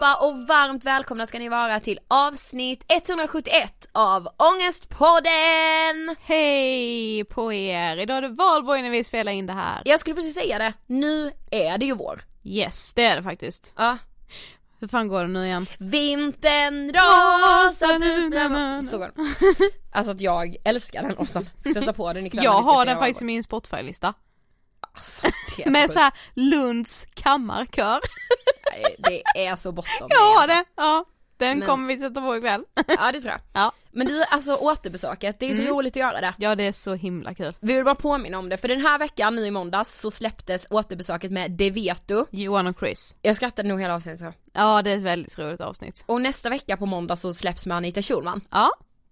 allihopa och varmt välkomna ska ni vara till avsnitt 171 av Ångestpodden! Hej på er! Idag är det valborg när vi spelar in det här. Jag skulle precis säga det, nu är det ju vår. Yes, det är det faktiskt. Ja. Hur fan går det nu igen? Vintern rasar du bland... Så går den. Alltså att jag älskar den låten. Ska sätta på den ikväll. Jag har den faktiskt i min Spotify-lista. Alltså, så Med såhär Lunds kammarkör. Det är så bortom. Jag har det, ja. Den Men- kommer vi sätta på ikväll. Ja det tror jag. Ja. Men du, alltså återbesöket, det är så Mm. roligt att göra det. Ja det är så himla kul. Vi vill bara påminna om det, för den här veckan, nu i måndags, så släpptes återbesöket med Det vet du. Johan och Chris. Jag skrattade nog hela avsnittet så. Ja det är ett väldigt roligt avsnitt. Och nästa vecka på måndag så släpps med Anita Schulman. Ja,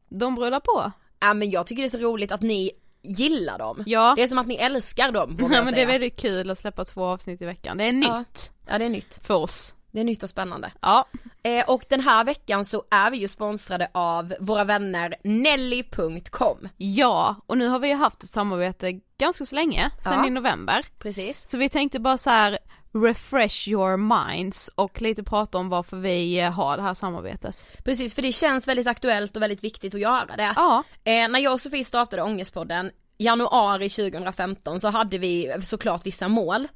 de brullar på. Ja men jag tycker det är så roligt att ni gillar dem. Ja. Det är som att ni älskar dem, vågar Ja men det är väldigt kul att släppa två avsnitt i veckan. Det är Ja. nytt Ja det är nytt. för oss. Det är nytt och spännande. Ja. Eh, och den här veckan så är vi ju sponsrade av våra vänner Nelly.com. Ja, och nu har vi ju haft ett samarbete ganska så länge, sen Ja. i november. Precis. Så vi tänkte bara så här refresh your minds och lite prata om varför vi eh, har det här samarbetet. Precis, för det känns väldigt aktuellt och väldigt viktigt att göra det. Ja, Eh, när jag och Sofie startade Ångestpodden januari 2015 så hade vi såklart vissa mål.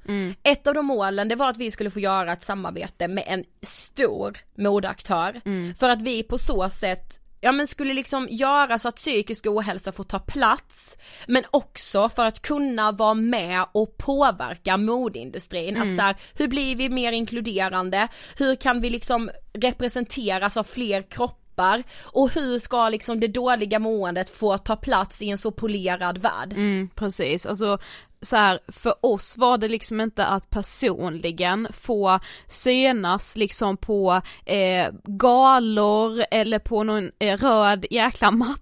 Ett av de målen det var att vi skulle få göra ett samarbete med en stor modeaktör för att vi på så sätt Ja men skulle liksom göra så att psykisk ohälsa får ta plats men också för att kunna vara med och påverka modeindustrin. Att så här, hur blir vi mer inkluderande? Hur kan vi liksom representeras av fler kroppar? Och hur ska liksom det dåliga måendet få ta plats i en så polerad värld? mm, precis. Alltså så här, för oss var det liksom inte att personligen få synas liksom på eh, galor eller på någon eh, röd jäkla matta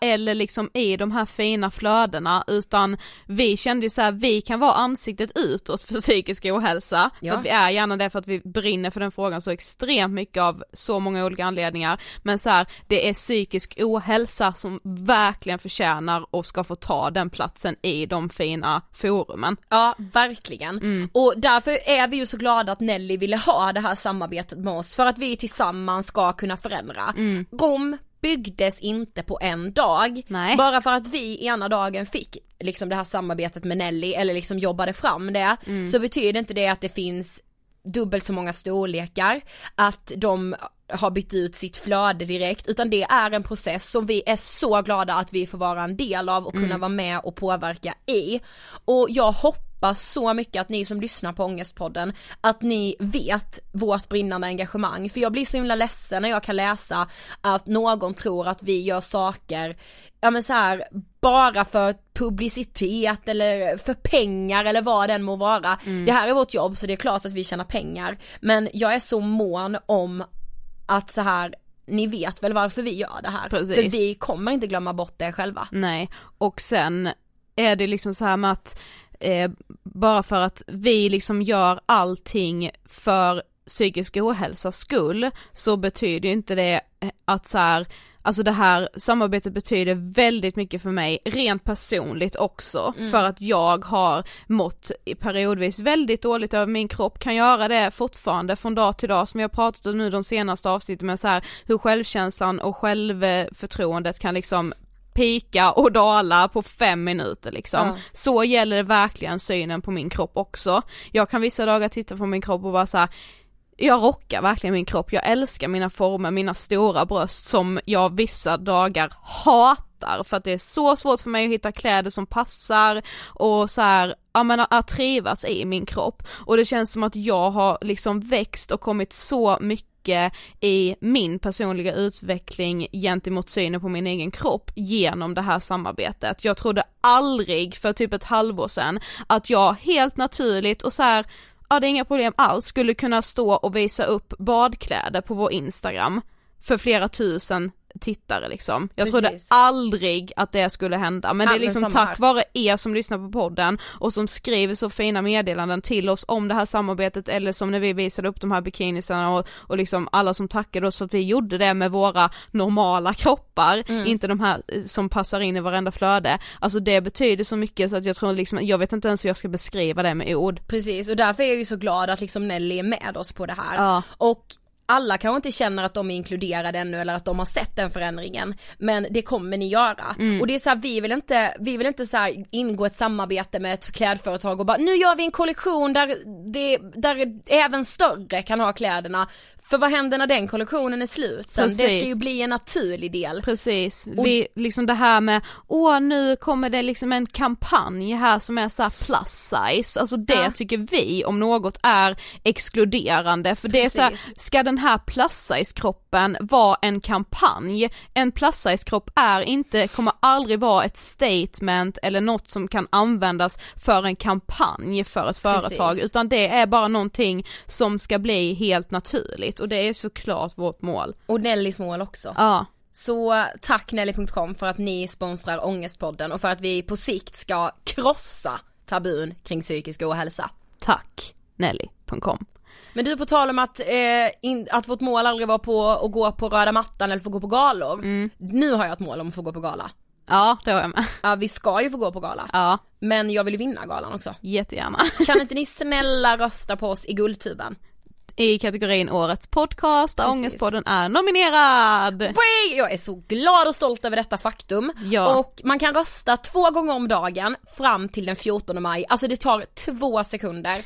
eller liksom i de här fina flödena utan vi kände ju så här, vi kan vara ansiktet utåt för psykisk ohälsa. Ja. För att vi är gärna det för att vi brinner för den frågan så extremt mycket av så många olika anledningar. Men så här, det är psykisk ohälsa som verkligen förtjänar och ska få ta den platsen i de fina forumen. Ja, verkligen. Och därför är vi ju så glada att Nelly ville ha det här samarbetet med oss för att vi tillsammans ska kunna förändra. Rom byggdes inte på en dag. Nej. Bara för att vi ena dagen fick liksom det här samarbetet med Nelly eller liksom jobbade fram det så betyder inte det att det finns dubbelt så många storlekar, att de har bytt ut sitt flöde direkt utan det är en process som vi är så glada att vi får vara en del av och kunna vara med och påverka i. Och jag hoppas så mycket att ni som lyssnar på Ångestpodden, att ni vet vårt brinnande engagemang. För jag blir så himla ledsen när jag kan läsa att någon tror att vi gör saker, ja men så här bara för publicitet eller för pengar eller vad den må vara. Det här är vårt jobb så det är klart att vi tjänar pengar. Men jag är så mån om att så här ni vet väl varför vi gör det här. Precis. För vi kommer inte glömma bort det själva. Nej, och sen är det liksom så här med att eh, bara för att vi liksom gör allting för psykisk ohälsas skull så betyder inte det att så här Alltså det här samarbetet betyder väldigt mycket för mig, rent personligt också, för att jag har mått periodvis väldigt dåligt över min kropp, kan göra det fortfarande från dag till dag som har pratat om nu de senaste avsnitten med så här hur självkänslan och självförtroendet kan liksom pika och dala på fem minuter liksom. Ja. Så gäller det verkligen synen på min kropp också. Jag kan vissa dagar titta på min kropp och bara så här, jag rockar verkligen min kropp, jag älskar mina former, mina stora bröst som jag vissa dagar hatar för att det är så svårt för mig att hitta kläder som passar och så här, ja men att trivas i min kropp och det känns som att jag har liksom växt och kommit så mycket i min personliga utveckling gentemot synen på min egen kropp genom det här samarbetet. Jag trodde aldrig för typ ett halvår sedan att jag helt naturligt och så här ja det är inga problem alls, skulle kunna stå och visa upp badkläder på vår Instagram för flera tusen tittare liksom. Jag Precis. trodde aldrig att det skulle hända men det är Ja, liksom tack vare er som lyssnar på podden och som skriver så fina meddelanden till oss om det här samarbetet eller som när vi visade upp de här bikinisarna och, och liksom alla som tackade oss för att vi gjorde det med våra normala kroppar, Mm. inte de här eh, som passar in i varenda flöde. Alltså det betyder så mycket så att jag tror liksom, jag vet inte ens hur jag ska beskriva det med ord. Precis och därför är jag ju så glad att liksom Nelly är med oss på det här. Ja. Och alla kanske inte känner att de är inkluderade ännu eller att de har sett den förändringen. Men det kommer ni göra. Mm. Och det är så här, vi vill inte, vi vill inte så här ingå ett samarbete med ett klädföretag och bara nu gör vi en kollektion där det, där även större kan ha kläderna. För vad händer när den kollektionen är slut sen? Det ska Precis. ju bli en naturlig del. Precis, vi, liksom det här med, åh nu kommer det liksom en kampanj här som är så här plus size, alltså det Ja. tycker vi om något är exkluderande för det är så här, Precis. ska den här plus size kroppen vara en kampanj? En plus size kropp är inte, kommer aldrig vara ett statement eller något som kan användas för en kampanj för ett företag Precis. utan det är bara någonting som ska bli helt naturligt och det är såklart vårt mål. Och Nellys mål också. Ja. Så tack Nelly.com för att ni sponsrar Ångestpodden och för att vi på sikt ska krossa tabun kring psykisk ohälsa. Tack Nelly.com Men du på tal om att, eh, in, att vårt mål aldrig var på att gå på röda mattan eller få gå på galor. Nu har jag ett mål om att få gå på gala. Ja, det har jag med. Ja vi ska ju få gå på gala. Ja, Men jag vill vinna galan också. jättegärna. Kan inte ni snälla rösta på oss i Guldtuben? I kategorin Årets podcast där Precis. Ångestpodden är nominerad. Jag är så glad och stolt över detta faktum. Ja. Och man kan rösta två gånger om dagen fram till den 14 maj. Alltså det tar två sekunder.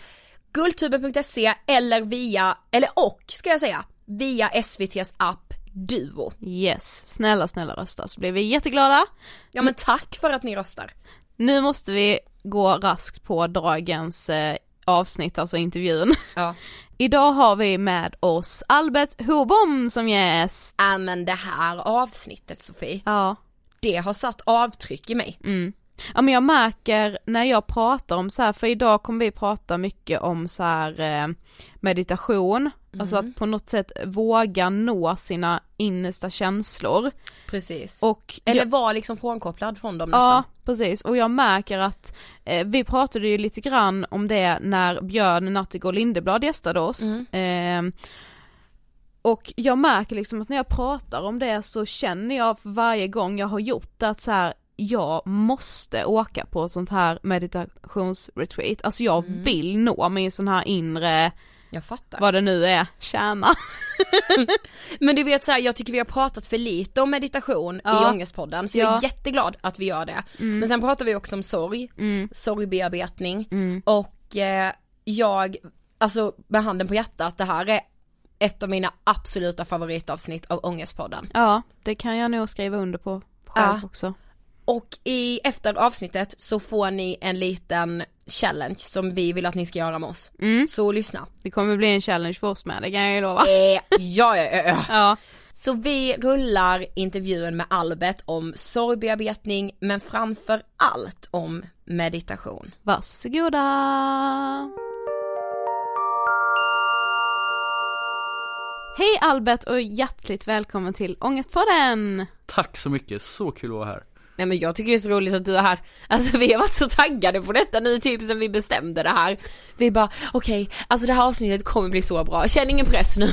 Guldtuben.se eller via, eller och ska jag säga, via SVTs app Duo. Yes, snälla snälla rösta så blir vi jätteglada. Ja men tack för att ni röstar. Nu måste vi gå raskt på dagens eh, avsnitt, alltså intervjun. Ja. Idag har vi med oss Albert Hobom som gäst. Äh, men det här avsnittet Sofie, Ja. det har satt avtryck i mig. Mm. Ja men jag märker när jag pratar om så här, för idag kommer vi prata mycket om så här eh, meditation, alltså att på något sätt våga nå sina innersta känslor. Precis. Och Eller jag, vara liksom frånkopplad från dem ja nästan. precis, och jag märker att eh, vi pratade ju lite grann om det när Björn Natthegård Lindeblad gästade oss. Eh, och jag märker liksom att när jag pratar om det så känner jag varje gång jag har gjort det att så här, jag måste åka på ett sånt här meditationsretreat, alltså jag vill nå min sån här inre, Jag fattar. vad det nu är, kärna. Men du vet så här, jag tycker vi har pratat för lite om meditation Ja. i Ångestpodden så jag Ja. är jätteglad att vi gör det. Men sen pratar vi också om sorg, sorgbearbetning och eh, jag, alltså med handen på hjärtat, det här är ett av mina absoluta favoritavsnitt av Ångestpodden. Ja, det kan jag nog skriva under på själv Ja. också. Och i, efter avsnittet så får ni en liten challenge som vi vill att ni ska göra med oss. Så lyssna. Det kommer bli en challenge för oss med, det kan jag ju lova. Eh, ja, ja, ja, ja. Ja, Så vi rullar intervjun med Albert om sorgbearbetning men framför allt om meditation. varsågoda. Hej Albert och hjärtligt välkommen till Ångestpodden! Tack så mycket, så kul att vara här. Nej men jag tycker det är så roligt att du är här. Alltså vi har varit så taggade på detta nu typ sen vi bestämde det här. Vi bara okej, alltså det här avsnittet kommer bli så bra. Känn ingen press nu.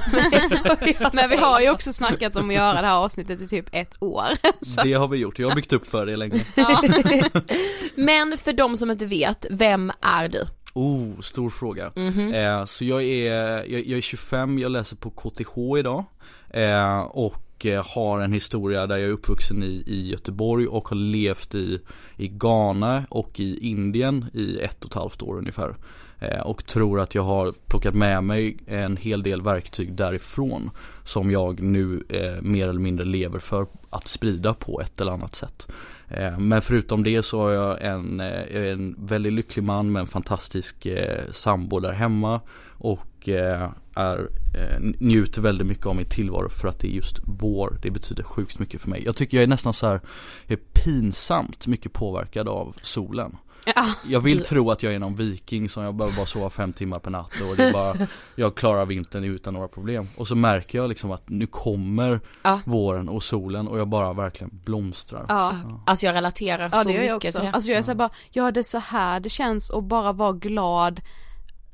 Men vi har ju också snackat om att göra det här avsnittet i typ ett år. Så, Det har vi gjort, jag har byggt upp för det länge. ja. Men för de som inte vet, vem är du? Oh, stor fråga. Mhm. eh, så jag är, jag, jag är 25, jag läser på KTH idag. Eh, och och eh, har en historia där jag är uppvuxen i, i Göteborg och har levt i, i Ghana och i Indien i ett och ett halvt år ungefär. Eh, och tror att jag har plockat med mig en hel del verktyg därifrån som jag nu eh, mer eller mindre lever för att sprida på ett eller annat sätt. Eh, men förutom det så har jag en, eh, en väldigt lycklig man med en fantastisk eh, sambo där hemma och eh, är, eh, njuter väldigt mycket av min tillvaro för att det är just vår. Det betyder sjukt mycket för mig. Jag tycker jag är nästan så här, jag är pinsamt mycket påverkad av solen. Ja, Jag vill tro att jag är någon viking som jag behöver bara sova fem timmar per natt och det är bara Jag klarar vintern utan några problem Och så märker jag liksom att nu kommer Ja. våren och solen och jag bara verkligen blomstrar Ja. Alltså jag relaterar Ja så det gör jag mycket också. till det. Alltså jag är så här bara, ja det är så här det känns att bara vara glad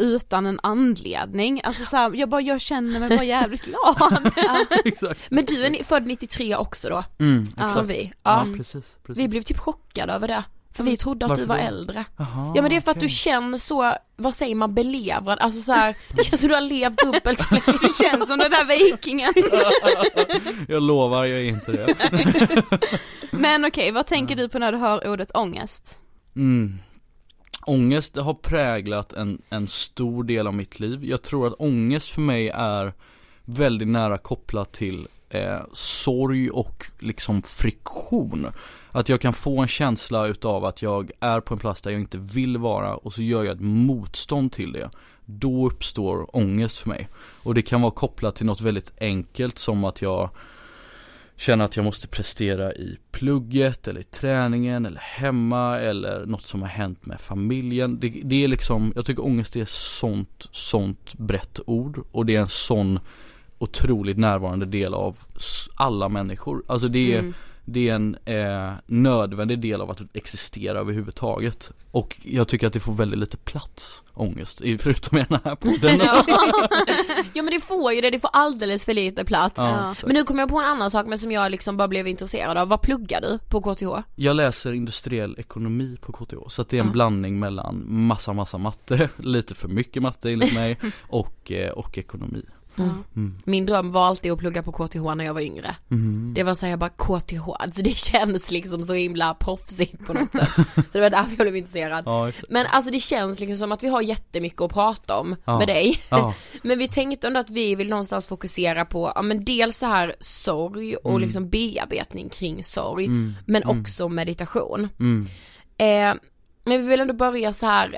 utan en anledning. Alltså så här, jag bara, jag känner mig bara jävligt glad. Exakt Men du är född 93 också då? mm, Som exakt. vi. Ja, Ja. precis, precis. Vi blev typ chockade över det. För vi trodde att Varför du var då? äldre. Jaha, Ja men det är för att okej. du känner så, vad säger man, belevrad, alltså så här, det känns som du har levt dubbelt så länge. Du känns som den där vikingen. Jag lovar, jag är inte det Men okej, vad tänker du på när du hör ordet ångest? mm. Ångest har präglat en, en stor del av mitt liv. Jag tror att ångest för mig är väldigt nära kopplat till eh, sorg och liksom friktion. Att jag kan få en känsla utav att jag är på en plats där jag inte vill vara och så gör jag ett motstånd till det. Då uppstår ångest för mig. Och det kan vara kopplat till något väldigt enkelt som att jag känna att jag måste prestera i plugget eller i träningen eller hemma eller något som har hänt med familjen. Det, det är liksom, jag tycker ångest är ett sånt, sånt brett ord och det är en sån otroligt närvarande del av alla människor. Alltså det är, Mm det är en eh, nödvändig del av att existera överhuvudtaget. Och jag tycker att det får väldigt lite plats, ångest, förutom i den här podden. Ja. men det får ju det, det får alldeles för lite plats. Ja. Men nu kommer jag på en annan sak men som jag liksom bara blev intresserad av, vad pluggar du på KTH? Jag läser industriell ekonomi på KTH så att det är en Ja. blandning mellan massa massa matte, lite för mycket matte enligt mig och, eh, och ekonomi. Mm. Min dröm var alltid att plugga på KTH när jag var yngre. Mhm. Det var såhär jag bara KTH, alltså det känns liksom så himla proffsigt på något sätt. Så det var därför jag blev intresserad. Ja. Men alltså det känns liksom som att vi har jättemycket att prata om Ja. med dig. Ja. Men vi tänkte ändå att vi vill någonstans fokusera på, ja men dels så här sorg och Mm. liksom bearbetning kring sorg, Mm. men Mm. också meditation. Mm. Eh, men vi vill ändå börja så här.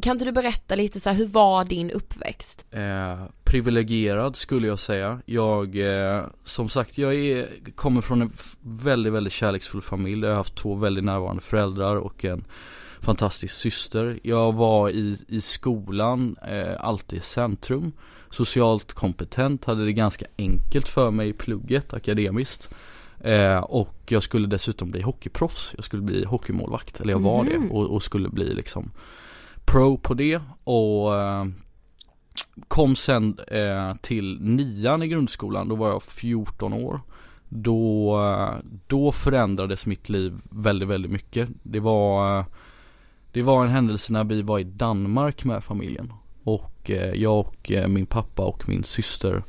Kan inte du berätta lite så här, hur var din uppväxt? Eh, privilegierad skulle jag säga. Jag, eh, som sagt, jag är, kommer från en väldigt, väldigt kärleksfull familj. Jag har haft två väldigt närvarande föräldrar och en fantastisk syster. Jag var i, i skolan, eh, alltid i centrum. Socialt kompetent, hade det ganska enkelt för mig i plugget akademiskt. Eh, och jag skulle dessutom bli hockeyproffs. Jag skulle bli hockeymålvakt, eller jag var Mhm. det och, och skulle bli liksom pro på det och eh, kom sen eh, till nian i grundskolan, då var jag 14 år. Då, eh, då förändrades mitt liv väldigt, väldigt mycket. Det var, det var en händelse när vi var i Danmark med familjen. Och jag och min pappa och min syster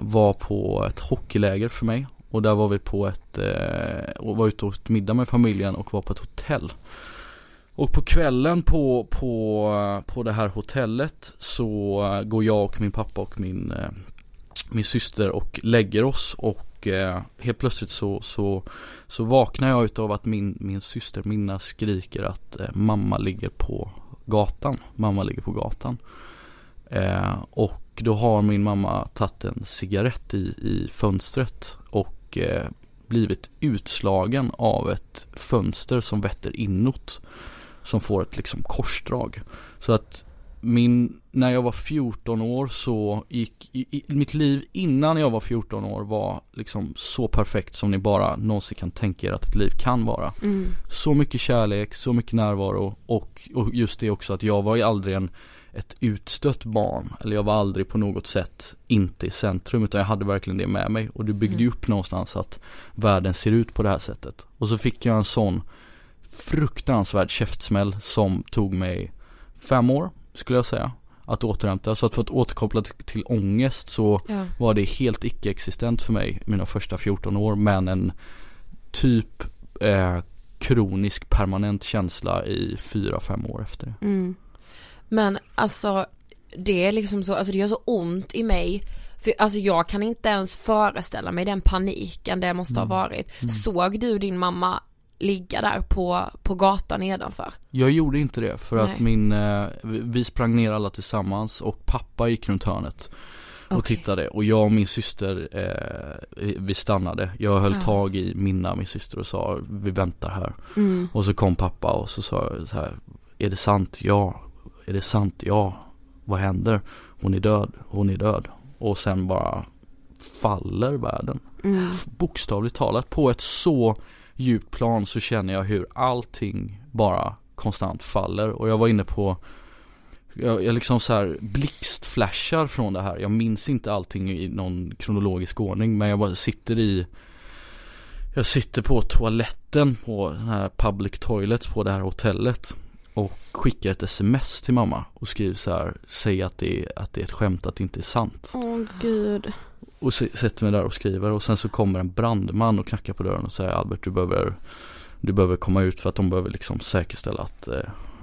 var på ett hockeyläger för mig. Och där var vi på ett, och var ute och åt middag med familjen och var på ett hotell. Och på kvällen på, på, på det här hotellet så går jag och min pappa och min, eh, min syster och lägger oss och eh, helt plötsligt så, så, så vaknar jag utav att min, min syster Minna skriker att eh, mamma ligger på gatan. Mamma ligger på gatan. Och då har min mamma tagit en cigarett i, i fönstret och blivit utslagen av ett fönster som vetter inåt. Som får ett liksom korsdrag. Så att min, när jag var 14 år så gick, i, i, mitt liv innan jag var 14 år var liksom så perfekt som ni bara någonsin kan tänka er att ett liv kan vara. Mm. Så mycket kärlek, så mycket närvaro och, och just det också att jag var ju aldrig en ett utstött barn eller jag var aldrig på något sätt inte i centrum utan jag hade verkligen det med mig och det byggde ju upp någonstans att världen ser ut på det här sättet. Och så fick jag en sån fruktansvärd käftsmäll som tog mig fem år skulle jag säga att återhämta. Så att för att återkoppla till, ångest så Ja. var det helt icke-existent för mig mina första 14 år men en typ eh, kronisk permanent känsla i fyra fem år efter det. Mm. Men alltså det är liksom så, alltså det gör så ont i mig. För alltså jag kan inte ens föreställa mig den paniken det måste ha varit. Såg du din mamma ligga där på, på gatan nedanför? Jag gjorde inte det för Nej. att min, eh, vi- sprang ner alla tillsammans och pappa gick runt hörnet och Okej. tittade och jag och min syster, eh, vi stannade. Jag höll Ja. tag i Minna, min syster och sa vi väntar här. Mm. Och så kom pappa och så sa jag så här, är det sant? Ja. Är det sant? Ja. Vad händer? Hon är död, hon är död. Och sen bara faller världen. Mm. Bokstavligt talat på ett så djupt plan så känner jag hur allting bara konstant faller och jag var inne på jag, jag liksom så här blixtflashar från det här. Jag minns inte allting i någon kronologisk ordning men jag bara sitter i Jag sitter på toaletten på den här public toilets på det här hotellet och skickar ett sms till mamma och skriver så här Säg att det är, att det är ett skämt, att det inte är sant. Åh gud. Och sätter mig där och skriver och sen så kommer en brandman och knackar på dörren och säger Albert du behöver Du behöver komma ut för att de behöver liksom säkerställa att eh,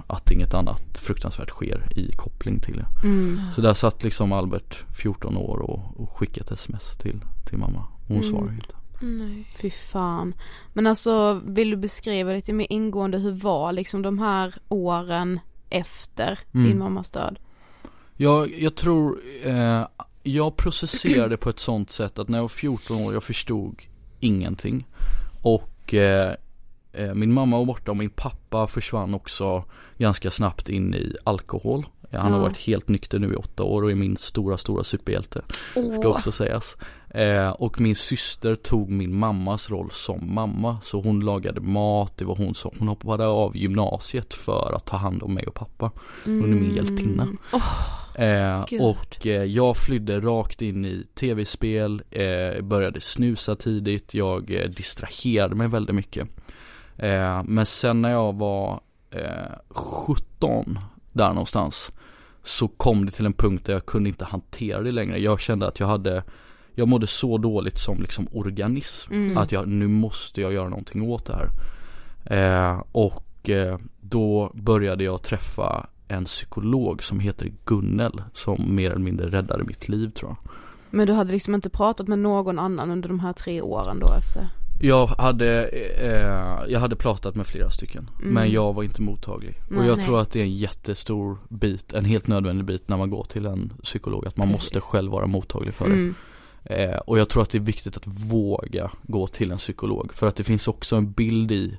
Att inget annat fruktansvärt sker i koppling till det. Mm. Så där satt liksom Albert 14 år och, och skickade ett sms till, till mamma. Hon Mm. svarade inte. Nej. Fy fan. Men alltså vill du beskriva lite mer ingående hur var liksom de här åren efter Mm. din mammas död? Jag, jag tror eh, Jag processerade på ett sånt sätt att när jag var 14 år jag förstod ingenting. Och eh, eh, min mamma var borta och min pappa försvann också ganska snabbt in i alkohol. Han har Ja. varit helt nykter nu i åtta år och är min stora, stora superhjälte Ska också sägas eh, Och min syster tog min mammas roll som mamma Så hon lagade mat, det var hon som, hon hoppade av gymnasiet för att ta hand om mig och pappa Hon är min hjältinna Eh, Gud. och eh, jag flydde rakt in i tv-spel, eh, började snusa tidigt, jag eh, distraherade mig väldigt mycket. Eh, men sen när jag var eh, 17, där någonstans, så kom det till en punkt där jag kunde inte hantera det längre. Jag kände att jag hade, jag mådde så dåligt som liksom organism, Mm. att jag, nu måste jag göra någonting åt det här. Eh, och eh, då började jag träffa en psykolog som heter Gunnel som mer eller mindre räddade mitt liv tror jag. Men du hade liksom inte pratat med någon annan under de här tre åren då efter? Jag hade, eh, jag hade pratat med flera stycken Mm. men jag var inte mottaglig. och Nej. jag Nej. tror att det är en jättestor bit, en helt nödvändig bit när man går till en psykolog. Att man Precis. måste själv vara mottaglig för det. Mm. Eh, och jag tror att det är viktigt att våga gå till en psykolog. För att det finns också en bild i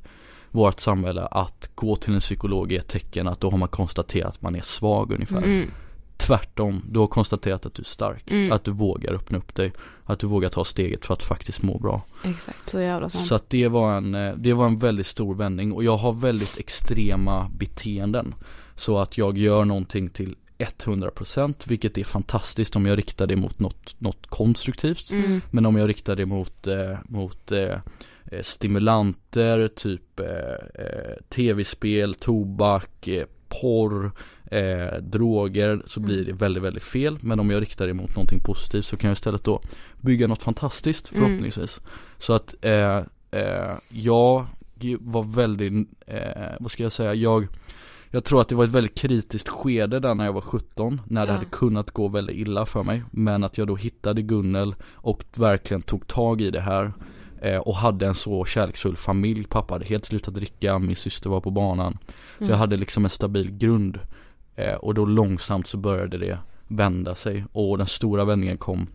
vårt samhälle att gå till en psykolog är ett tecken att då har man konstaterat att man är svag ungefär. Mm. Tvärtom, du har konstaterat att du är stark. Mm. Att du vågar öppna upp dig. Att du vågar ta steget för att faktiskt må bra. Exakt. Så jävla sant. Så att det var en, eh, det var en väldigt stor vändning och jag har väldigt extrema beteenden. Så att jag gör någonting till 100% vilket är fantastiskt om jag riktar det mot något, något konstruktivt. Mm. Men om jag riktar det mot, eh, mot eh, eh, stimulanter, typ eh, eh, tv-spel, tobak, eh, porr, eh, droger så blir det väldigt, väldigt fel. Men om jag riktar det mot någonting positivt så kan jag istället då bygga något fantastiskt Mm. förhoppningsvis. Så att eh, eh, jag var väldigt, eh, vad ska jag säga, jag jag tror att det var ett väldigt kritiskt skede där när jag var 17 När det Ja. hade kunnat gå väldigt illa för mig Men att jag då hittade Gunnel och verkligen tog tag i det här eh, Och hade en så kärleksfull familj Pappa hade helt slutat dricka, min syster var på banan Så Mm. jag hade liksom en stabil grund eh, Och då långsamt så började det vända sig Och den stora vändningen kom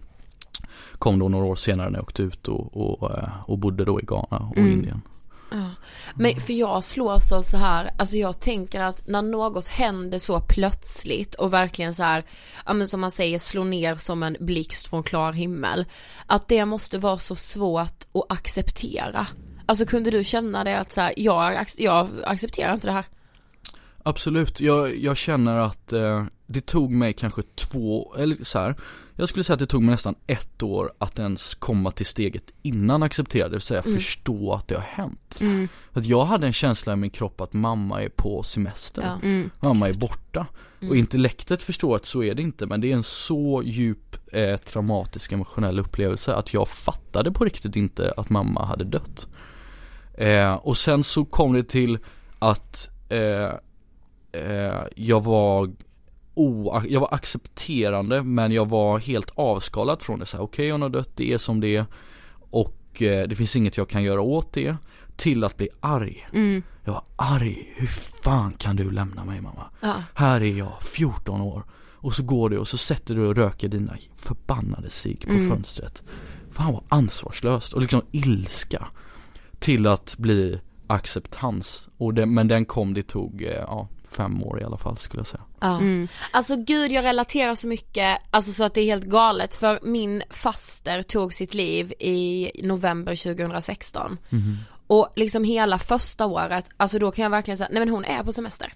Kom då några år senare när jag åkte ut och, och, eh, och bodde då i Ghana och Mm. Indien Ja. Men för jag slås av alltså så här, alltså jag tänker att när något händer så plötsligt och verkligen så här, ja men som man säger slår ner som en blixt från klar himmel. Att det måste vara så svårt att acceptera. Alltså kunde du känna det att så här, jag, jag accepterar inte det här. Absolut, jag, jag känner att eh, det tog mig kanske två, eller så här. Jag skulle säga att det tog mig nästan ett år att ens komma till steget innan acceptera det, vill säga Mm. förstå att det har hänt. Mm. För att jag hade en känsla i min kropp att mamma är på semester, Ja. Mm. mamma är borta. Mm. Och intellektet förstår att så är det inte, men det är en så djup eh, traumatisk emotionell upplevelse att jag fattade på riktigt inte att mamma hade dött. Eh, och sen så kom det till att eh, eh, jag var o, jag var accepterande men jag var helt avskalad från det. Okej okay, hon har dött, det är som det är. Och eh, det finns inget jag kan göra åt det. Till att bli arg. Mm. Jag var arg, hur fan kan du lämna mig mamma? Ja. Här är jag, 14 år. Och så går du och så sätter du och röker dina förbannade cigg på Mm. fönstret. Fan vad ansvarslöst och liksom ilska. Till att bli acceptans. Och det, men den kom, det tog, eh, ja, fem år i alla fall skulle jag säga. Ja. Mm. Alltså gud jag relaterar så mycket, alltså så att det är helt galet för min faster tog sitt liv i november 2016. Och liksom hela första året, alltså då kan jag verkligen säga, nej men hon är på semester.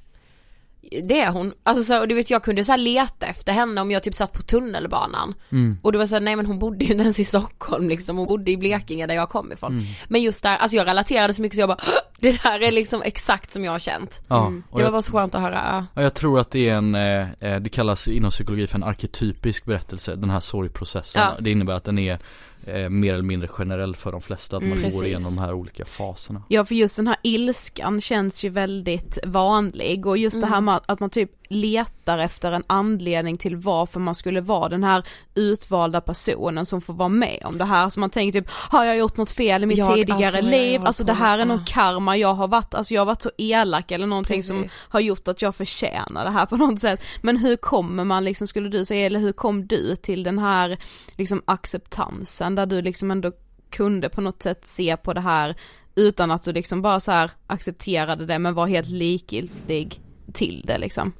Det är hon, alltså så, och du vet jag kunde så leta efter henne om jag typ satt på tunnelbanan. Mm. Och det var så här, nej men hon bodde ju inte ens i Stockholm liksom, hon bodde i Blekinge där jag kom ifrån. Mm. Men just där, alltså jag relaterade så mycket så jag bara, det där är liksom exakt som jag har känt. Ja, Mm. Det var jag- bara så skönt att höra. ja. Ja, jag tror att det är en, eh, eh, det kallas inom psykologi för en arketypisk berättelse, den här sorgprocessen. Ja. Det innebär att den är eh, mer eller mindre generell för de flesta, att man Mm. går Precis. igenom de här olika faserna. Ja för just den här ilskan känns ju väldigt vanlig och just det här med att man typ letar efter en anledning till varför man skulle vara den här utvalda personen som får vara med om det här. Så man tänker typ, har jag gjort något fel i mitt Jag- tidigare alltså, liv? Alltså det här är någon karma jag har varit, alltså jag har varit så elak eller någonting som Precis. har gjort att jag förtjänar det här på något sätt. Men hur kommer man liksom, skulle du säga, eller hur kom du till den här liksom acceptansen där du liksom ändå kunde på något sätt se på det här utan att du liksom bara så här accepterade det men var helt likgiltig till det liksom.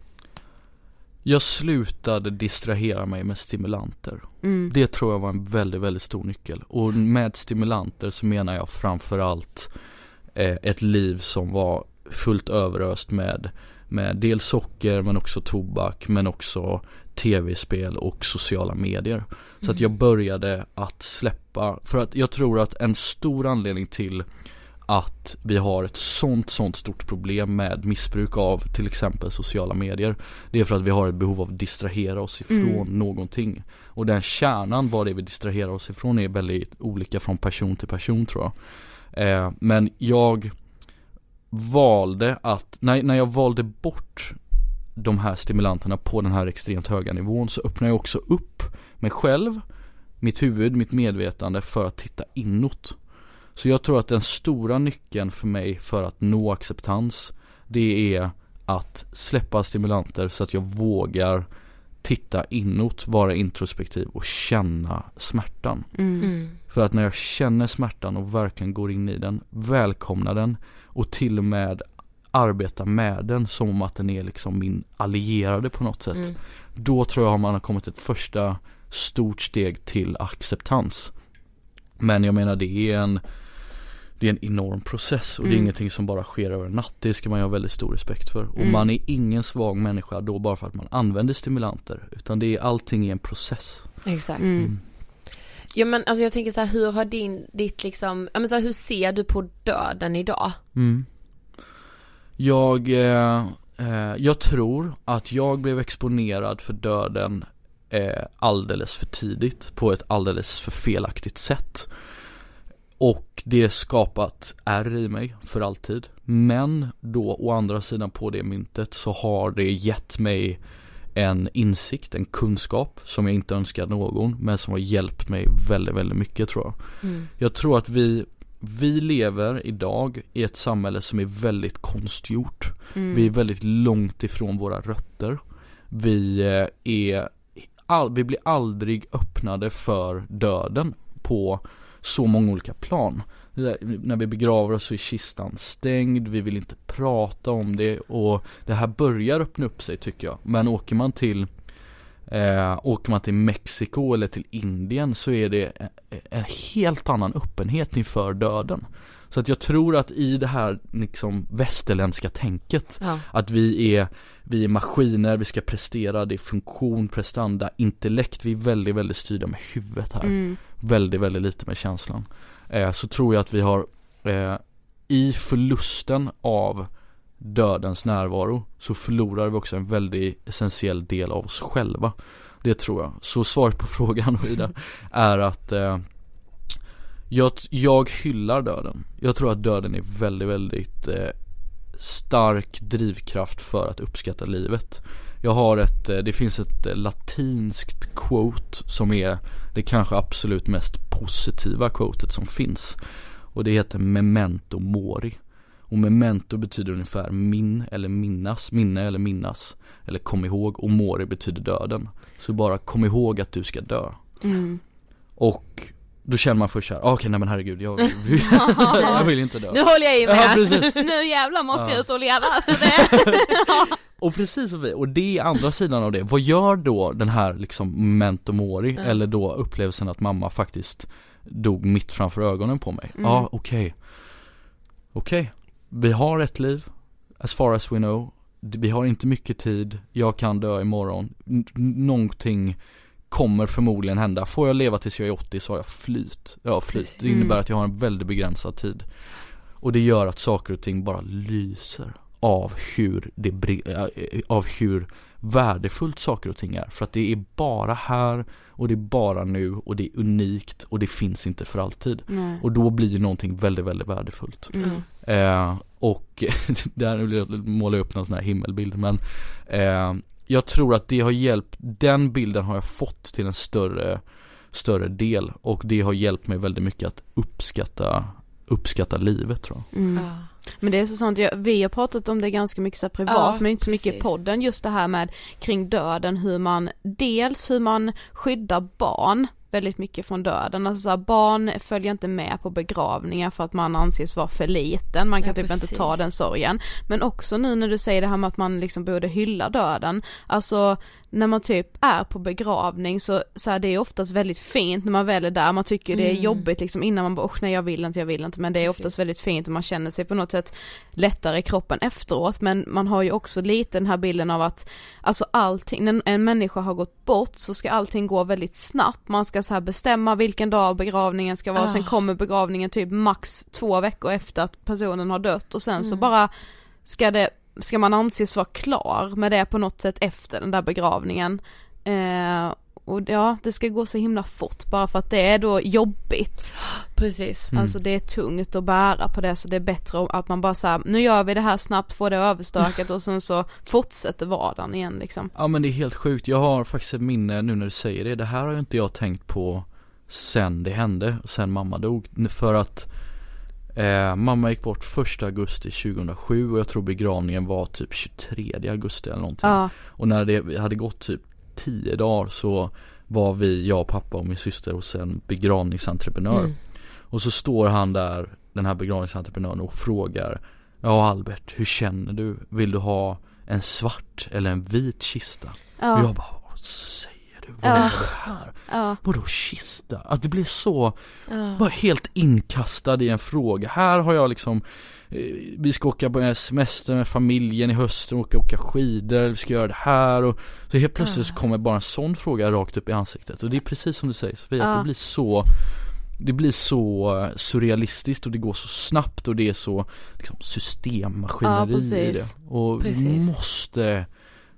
Jag slutade distrahera mig med stimulanter. Mm. Det tror jag var en väldigt, väldigt stor nyckel. Och med stimulanter så menar jag framförallt eh, ett liv som var fullt överöst med, med dels socker men också tobak men också tv-spel och sociala medier. Så att jag började att släppa, för att jag tror att en stor anledning till att vi har ett sånt, sånt stort problem med missbruk av till exempel sociala medier. Det är för att vi har ett behov av att distrahera oss ifrån någonting. Och den kärnan, vad det är vi distraherar oss ifrån är väldigt olika från person till person tror jag. Eh, Men jag valde att, när, när jag valde bort de här stimulanterna på den här extremt höga nivån så öppnar jag också upp mig själv, mitt huvud, mitt medvetande för att titta inåt. Så jag tror att den stora nyckeln för mig för att nå acceptans det är att släppa stimulanter så att jag vågar titta inåt, vara introspektiv och känna smärtan. Mm. För att när jag känner smärtan och verkligen går in i den, välkomnar den och till och med arbetar med den som om att den är liksom min allierade på något sätt. Mm. Då tror jag man har kommit ett första stort steg till acceptans. Men jag menar det är en det är en enorm process och det är Mm. ingenting som bara sker över en natt. Det ska man ju ha väldigt stor respekt för. Och Mm. man är ingen svag människa då bara för att man använder stimulanter. Utan det är allting i en process. Exakt. Mm. Ja men alltså jag tänker så här, hur har din, ditt liksom, ja men så här, hur ser du på döden idag? Mm. Jag, eh, eh, jag tror att jag blev exponerad för döden eh, alldeles för tidigt på ett alldeles för felaktigt sätt. Och det skapat ärr i mig för alltid. Men då å andra sidan på det myntet så har det gett mig en insikt, en kunskap som jag inte önskar någon men som har hjälpt mig väldigt, väldigt mycket tror jag. Mm. Jag tror att vi, vi lever idag i ett samhälle som är väldigt konstgjort. Mm. Vi är väldigt långt ifrån våra rötter. Vi eh, är, all, vi blir aldrig öppnade för döden på så många olika plan. När vi begraver oss så är kistan stängd, vi vill inte prata om det och det här börjar öppna upp sig tycker jag. Men åker man till Eh, åker man till Mexiko eller till Indien så är det en, en helt annan öppenhet inför döden. Så att jag tror att i det här liksom västerländska tänket Ja. att vi är, vi är maskiner, vi ska prestera, det är funktion, prestanda, intellekt, vi är väldigt, väldigt styrda med huvudet här. Mm. Väldigt, väldigt lite med känslan. Eh, så tror jag att vi har eh, i förlusten av dödens närvaro så förlorar vi också en väldigt essentiell del av oss själva. Det tror jag. Så svaret på frågan Ida är att eh, jag, jag hyllar döden. Jag tror att döden är väldigt, väldigt eh, stark drivkraft för att uppskatta livet. Jag har ett, eh, det finns ett eh, latinskt quote som är det kanske absolut mest positiva quotet som finns. Och det heter memento mori. Och memento betyder ungefär min eller minnas, minne eller minnas. Eller kom ihåg och mori betyder döden. Så bara kom ihåg att du ska dö. Mm. Och då känner man först såhär, okej okay, nej men herregud jag, jag vill inte dö. Nu håller jag i mig Ja, precis. Nu jävlar måste jag Ja. ut och leva. Så det... Och precis så vi, och det är andra sidan av det. Vad gör då den här liksom memento mori, Ja. eller då upplevelsen att mamma faktiskt dog mitt framför ögonen på mig? Mm. Ja, okej. Okej, vi har ett liv, as far as we know. Vi har inte mycket tid, jag kan dö imorgon. N- någonting kommer förmodligen hända. Får jag leva tills jag är 80 så har jag flyt. Ja, flyt. Det innebär Mm. att jag har en väldigt begränsad tid. Och det gör att saker och ting bara lyser av hur det, äh, av hur värdefullt saker och ting är. För att det är bara här och det är bara nu och det är unikt och det finns inte för alltid. Nej. Och då blir ju någonting väldigt, väldigt värdefullt. Mm. Eh, och där vill jag upp någon sån här himmelbild men eh, Jag tror att det har hjälpt, den bilden har jag fått till en större Större del och det har hjälpt mig väldigt mycket att uppskatta Uppskatta livet tror jag Mm. Ja. Men det är så sant, jag, vi har pratat om det ganska mycket så privat Ja, men inte så mycket i precis. podden just det här med kring döden hur man dels hur man skyddar barn väldigt mycket från döden, alltså så här, barn följer inte med på begravningar för att man anses vara för liten, man kan Ja, typ inte precis. ta den sorgen. Men också nu när du säger det här med att man liksom borde hylla döden, alltså när man typ är på begravning så, så här, det är oftast väldigt fint när man väl är där, man tycker det är Mm. jobbigt liksom innan man bara, "Usch, nej jag vill inte, jag vill inte, men det är Precis. oftast väldigt fint och man känner sig på något sätt lättare i kroppen efteråt men man har ju också lite den här bilden av att alltså allting, när en människa har gått bort så ska allting gå väldigt snabbt, man ska så här bestämma vilken dag begravningen ska vara, Ah. sen kommer begravningen typ max två veckor efter att personen har dött och sen så Mm. bara ska det, ska man anses vara klar med det på något sätt efter den där begravningen. Eh, och ja, det ska gå så himla fort bara för att det är då jobbigt. Precis. Mm. Alltså det är tungt att bära på det så det är bättre att man bara säger nu gör vi det här snabbt, får det överstökat och sen så fortsätter vardagen igen liksom. Ja men det är helt sjukt, jag har faktiskt ett minne nu när du säger det Det här har ju inte jag tänkt på sen det hände, sen mamma dog För att eh, mamma gick bort första augusti 2007 och jag tror begravningen var typ 23 augusti eller någonting Ja, Och när det hade gått typ 10 dagar så var vi, jag, pappa och min syster hos en begravningsentreprenör Mm. Och så står han där, den här begravningsentreprenören och frågar Ja Albert, hur känner du? Vill du ha en svart eller en vit kista? Och ja, jag bara, vad du? Vad Ja. är det här? ja, Vadå kista? Att det blir så, Ja. bara helt inkastad i en fråga. Här har jag liksom eh, vi ska åka på semester med familjen i höst och åka, åka skidor, vi ska göra det här och så helt plötsligt så kommer bara en sån fråga rakt upp i ansiktet och det är precis som du säger Sofia, Ja. det blir så det blir så eh, surrealistiskt och det går så snabbt och det är så liksom, systemmaskineri Ja, i det. Och vi Precis. måste,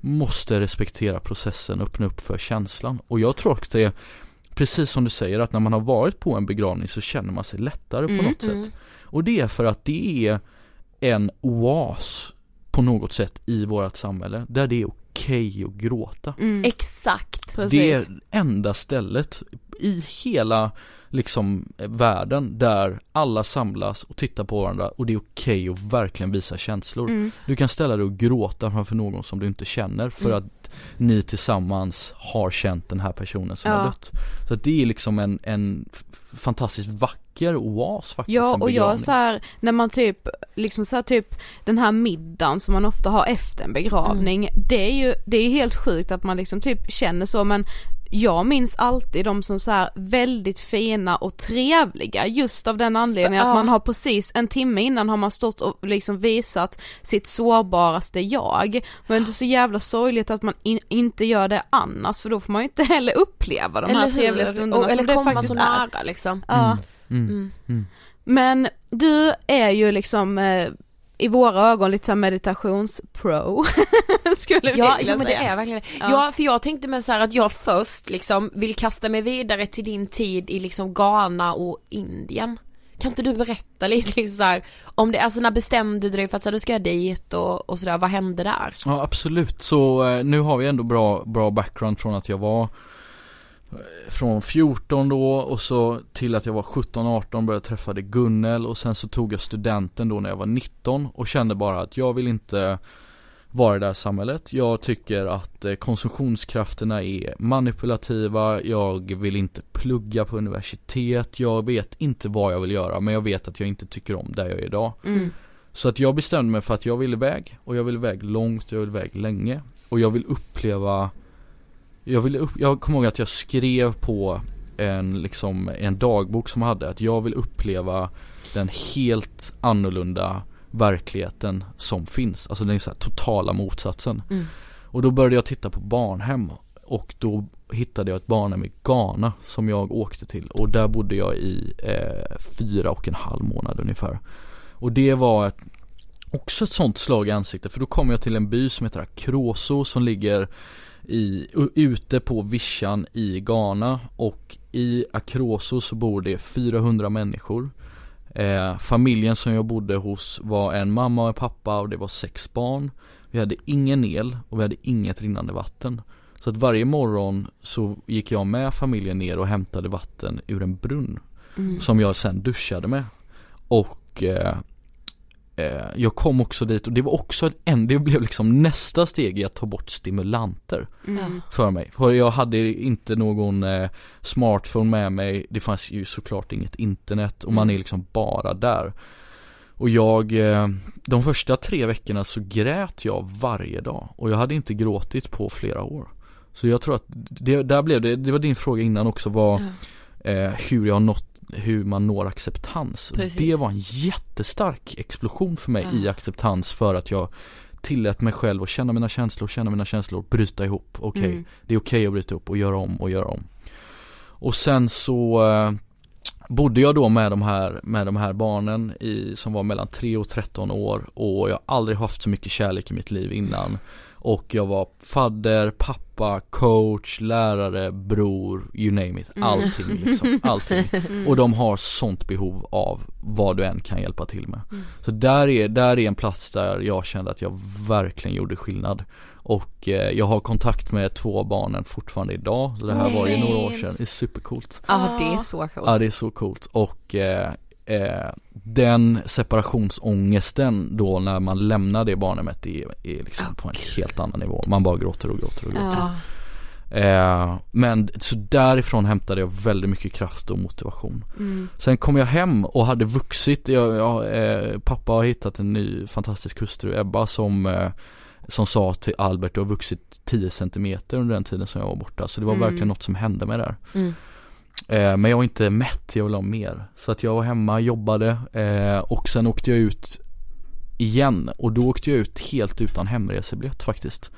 måste respektera processen, öppna upp för känslan. Och jag tror att det är precis som du säger att när man har varit på en begravning så känner man sig lättare på Mm, något mm. sätt. Och det är för att det är en oas på något sätt i vårt samhälle där det är okej att gråta. mm, Exakt. precis. Det är enda stället i hela liksom eh, världen där alla samlas och tittar på varandra och det är okej att verkligen visa känslor. Mm, Du kan ställa dig och gråta framför någon som du inte känner för Mm. att ni tillsammans har känt den här personen som Ja. har dött. Så att det är liksom en, en fantastiskt vacker oas faktiskt. Ja och jag så här, när man typ, liksom så här typ den här middagen som man ofta har efter en begravning, det är ju, det är ju helt sjukt att man liksom typ känner så men jag minns alltid de som så här väldigt fina och trevliga just av den anledningen För- att man har precis en timme innan har man stått och liksom visat sitt sårbaraste jag. Men det är så jävla sorgligt att man in, inte gör det annars för då får man ju inte heller uppleva de här hur? trevliga stunderna och, som Eller det komma faktiskt så är. nära liksom. Ja. Mm. Mm. Mm. Men du är ju liksom eh, i våra ögon lite såhär meditationspro skulle vi Ja, vilja ja men det säga. är verkligen det. Ja. Ja. för jag tänkte mig så här att jag först liksom vill kasta mig vidare till din tid i liksom Ghana och Indien. kan inte du berätta lite liksom så här, om det, alltså när bestämde du dig för att så här, du ska jag dit och, och sådär, vad hände där? Ja absolut, så eh, nu har vi ändå bra, bra background från att jag var eh, från 14 då och så till att jag var 17-18 började träffade Gunnel och sen så tog jag studenten då när jag var 19 och kände bara att jag vill inte vara i det här samhället. Jag tycker att eh, konsumtionskrafterna är manipulativa, jag vill inte plugga på universitet, jag vet inte vad jag vill göra men jag vet att jag inte tycker om där jag är idag. Mm. Så att jag bestämde mig för att jag vill iväg och jag vill iväg långt och jag vill iväg länge. Och jag vill uppleva Jag vill upp, jag kommer ihåg att jag skrev på en liksom en dagbok som jag hade att jag vill uppleva den helt annorlunda verkligheten som finns. Alltså den så här totala motsatsen. Mm. Och då började jag titta på barnhem och då hittade jag ett barnhem i Ghana som jag åkte till och där bodde jag i eh, fyra och en halv månad ungefär. Och det var ett, också ett sånt slag i ansiktet för då kom jag till en by som heter Akroso som ligger i, ute på vischan i Ghana och i Akroso så bor det 400 människor. Eh, familjen som jag bodde hos var en mamma och en pappa och det var sex barn. Vi hade ingen el och vi hade inget rinnande vatten. Så att varje morgon så gick jag med familjen ner och hämtade vatten ur en brunn. Mm. Som jag sen duschade med. Och eh, jag kom också dit och det var också en, det blev liksom nästa steg i att ta bort stimulanter Mm. för mig. För jag hade inte någon eh, smartphone med mig, det fanns ju såklart inget internet och man är liksom bara där. Och jag, eh, de första tre veckorna så grät jag varje dag och jag hade inte gråtit på flera år. Så jag tror att det, där blev det, det var din fråga innan också var eh, hur jag har nått hur man når acceptans. Precis. Det var en jättestark explosion för mig i Ja. acceptans för att jag tillät mig själv att känna mina känslor, känna mina känslor, bryta ihop. Okej, Mm. det är okej att bryta upp och göra om och göra om. Och sen så eh, bodde jag då med de här, med de här barnen i, som var mellan 3 och 13 år och jag har aldrig haft så mycket kärlek i mitt liv innan. Och jag var fadder, pappa, coach, lärare, bror, you name it. Allting liksom, allting. Och de har sånt behov av vad du än kan hjälpa till med. Så där är, där är en plats där jag kände att jag verkligen gjorde skillnad. Och eh, jag har kontakt med två av barnen fortfarande idag. Så det här var ju några år sedan. Det är supercoolt. Ja det är så coolt. Ja det är så coolt och eh, eh, den separationsångesten då när man lämnar det barnhemmet är, är liksom på en helt annan nivå. Man bara gråter och gråter och gråter. Ja. Eh, men så därifrån hämtade jag väldigt mycket kraft och motivation. Mm. Sen kom jag hem och hade vuxit. Jag, jag, eh, pappa har hittat en ny fantastisk hustru, Ebba, som eh, som sa till Albert, du har vuxit 10 centimeter under den tiden som jag var borta. Så det var Mm. verkligen något som hände mig där. Mm. Eh, men jag var inte mätt, jag ville ha mer. Så att jag var hemma, jobbade eh, och sen åkte jag ut igen. Och då åkte jag ut helt utan hemresebiljett faktiskt.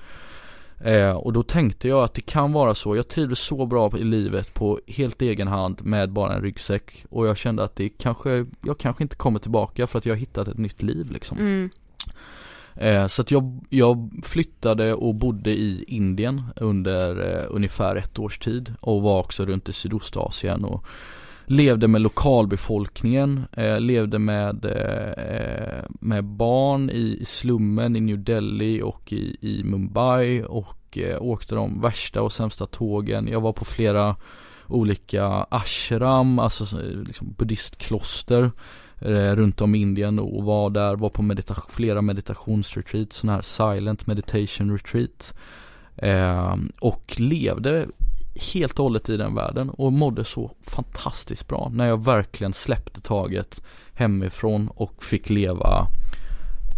Eh, och då tänkte jag att det kan vara så. Jag trivdes så bra i livet på helt egen hand med bara en ryggsäck. Och jag kände att det kanske, jag kanske inte kommer tillbaka för att jag har hittat ett nytt liv liksom. Mm. Eh, så att jag, jag flyttade och bodde i Indien under eh, ungefär ett års tid och var också runt i Sydostasien och levde med lokalbefolkningen, eh, levde med, eh, med barn i slummen i New Delhi och i, i Mumbai och eh, åkte de värsta och sämsta tågen. Jag var på flera olika ashram, alltså eh, liksom buddhistkloster runt om i Indien och var där, var på medita- flera meditationsretreat, sådana här silent meditation retreat. Eh, och levde helt och hållet i den världen och mådde så fantastiskt bra när jag verkligen släppte taget hemifrån och fick leva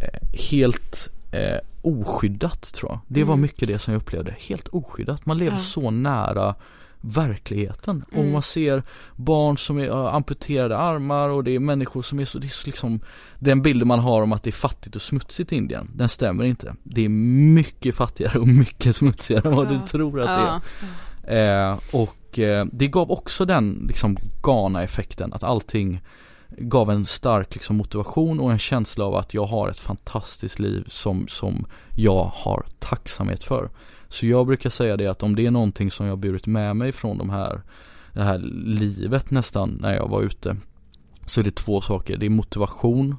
eh, helt eh, oskyddat tror jag. Det var Mm. mycket det som jag upplevde, helt oskyddat. Man lever Ja. så nära verkligheten och Mm. man ser barn som är amputerade armar och det är människor som är så, det är så liksom Den bilden man har om att det är fattigt och smutsigt i Indien, den stämmer inte. Det är mycket fattigare och mycket smutsigare än vad Ja. du tror att det är. Ja. Eh, och eh, det gav också den liksom Ghana-effekten att allting gav en stark liksom, motivation och en känsla av att jag har ett fantastiskt liv som, som jag har tacksamhet för. Så jag brukar säga det att om det är någonting som jag har burit med mig från de här, det här livet nästan när jag var ute så är det två saker. Det är motivation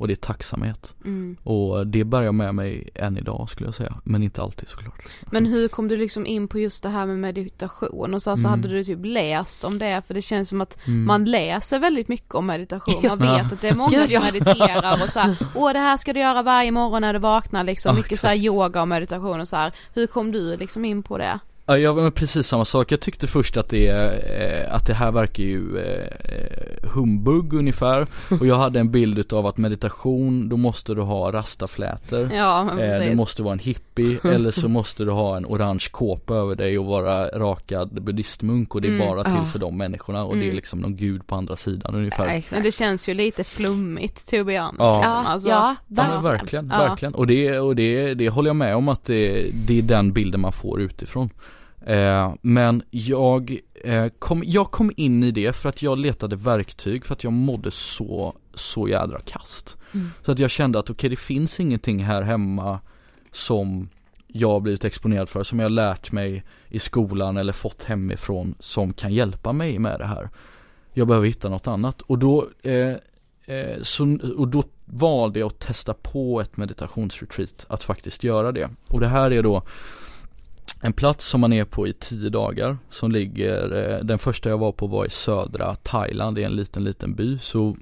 och det är tacksamhet. Mm. Och det bär jag med mig än idag skulle jag säga. Men inte alltid såklart. Men hur kom du liksom in på just det här med meditation och så, så Mm. hade du typ läst om det för det känns som att Mm. man läser väldigt mycket om meditation. Man vet Ja. att det är många som mediterar och så här, åh det här ska du göra varje morgon när du vaknar liksom. Ja, mycket så här exakt. yoga och meditation och så här. Hur kom du liksom in på det? Ja, jag var precis samma sak. Jag tyckte först att det, eh, att det här verkar ju eh, humbug ungefär. Och jag hade en bild utav att meditation, då måste du ha rastaflätor. Ja men Eh, precis. du måste vara en hippie eller så måste du ha en orange kåpa över dig och vara rakad buddhistmunk och det är Mm, bara till ja. för de människorna och det är Mm. liksom någon gud på andra sidan ungefär. Ja, Men det känns ju lite flummigt to be honest. Ja. liksom. Ja, Alltså, ja, Ja men verkligen. verkligen, Ja. verkligen. Och, det, och det, det håller jag med om att det, det är den bilden man får utifrån. Eh, men jag, eh, kom, jag kom in i det för att jag letade verktyg för att jag mådde så, så jädra kast. Mm. Så att jag kände att okej det finns ingenting här hemma som jag blivit exponerad för, som jag har lärt mig i skolan eller fått hemifrån som kan hjälpa mig med det här. Jag behöver hitta något annat och då, eh, eh, så, och då valde jag att testa på ett meditationsretreat, att faktiskt göra det. Och det här är då en plats som man är på i tio dagar som ligger, eh, den första jag var på var i södra Thailand, det är en liten liten by. Så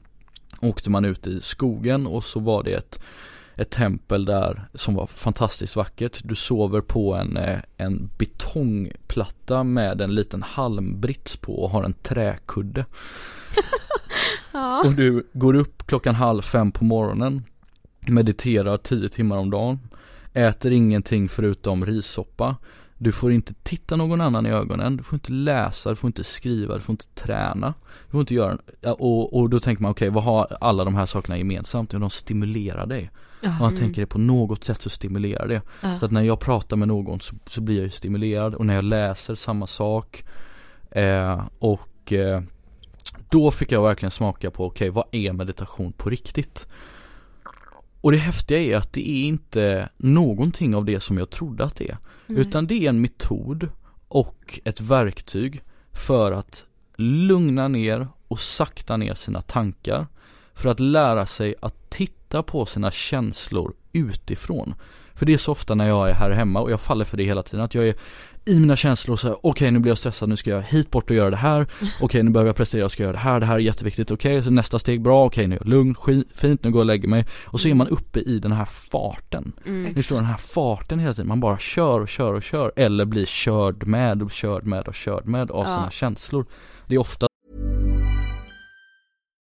åkte man ut i skogen och så var det ett, ett tempel där som var fantastiskt vackert. Du sover på en, eh, en betongplatta med en liten halmbrits på och har en träkudde. Ja. Och du går upp klockan halv fem på morgonen Mediterar tio timmar om dagen Äter ingenting förutom rissoppa Du får inte titta någon annan i ögonen Du får inte läsa, du får inte skriva, du får inte träna Du får inte göra och, och då tänker man okej vad har alla de här sakerna gemensamt? Ja, de stimulerar dig Ja. Man tänker det på något sätt så stimulerar det Ja. Så att när jag pratar med någon så, så blir jag ju stimulerad och när jag läser samma sak eh, Och eh, då fick jag verkligen smaka på, okej vad är meditation på riktigt? Och det häftiga är att det är inte någonting av det som jag trodde att det är. Utan det är en metod och ett verktyg för att lugna ner och sakta ner sina tankar. För att lära sig att titta på sina känslor utifrån. För det är så ofta när jag är här hemma och jag faller för det hela tiden att jag är i mina känslor säger okej nu blir jag stressad, nu ska jag hit bort och göra det här. Okej nu behöver jag prestera, jag ska göra det här, det här är jätteviktigt, okej så nästa steg, bra, okej nu är jag lugn, skit, fint, nu går jag och lägger mig. Och så är man uppe i den här farten. Mm. Ni förstår den här farten hela tiden, man bara kör och kör och kör Eller blir körd med och körd med och körd med av Ja. sina känslor. Det är ofta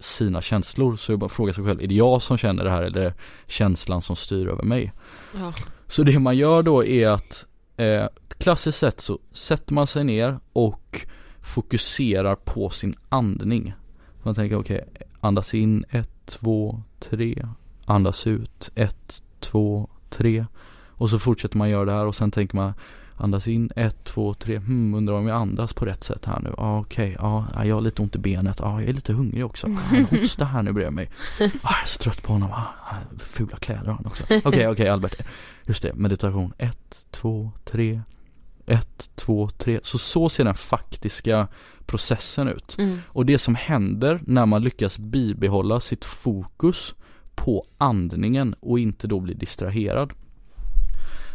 sina känslor så jag bara frågar sig själv, är det jag som känner det här eller är det känslan som styr över mig? Ja. Så det man gör då är att eh, klassiskt sett så sätter man sig ner och fokuserar på sin andning. Man tänker okej, andas in 1, 2, 3, andas ut 1, 2, 3 Och så fortsätter man göra det här och sen tänker man Andas in, ett, två, tre, hmm, undrar om jag andas på rätt sätt här nu. Ah, okej, okay. ah, jag har lite ont i benet, ja ah, jag är lite hungrig också. Ah, en hosta här nu bredvid mig. Ah, jag är så trött på honom, ah, fula kläder har han också. Okej, okay, okej okay, Albert. Just det, meditation. Ett, två, tre. Ett, två, tre. Så så ser den faktiska processen ut. Mm. Och det som händer när man lyckas bibehålla sitt fokus på andningen och inte då bli distraherad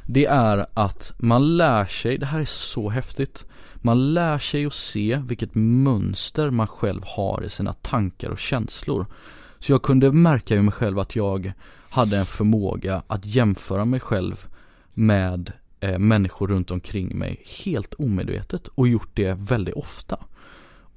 det är att man lär sig, det här är så häftigt. Man lär sig att se vilket mönster man själv har i sina tankar och känslor. Så jag kunde märka i mig själv att jag hade en förmåga att jämföra mig själv med eh, människor runt omkring mig helt omedvetet och gjort det väldigt ofta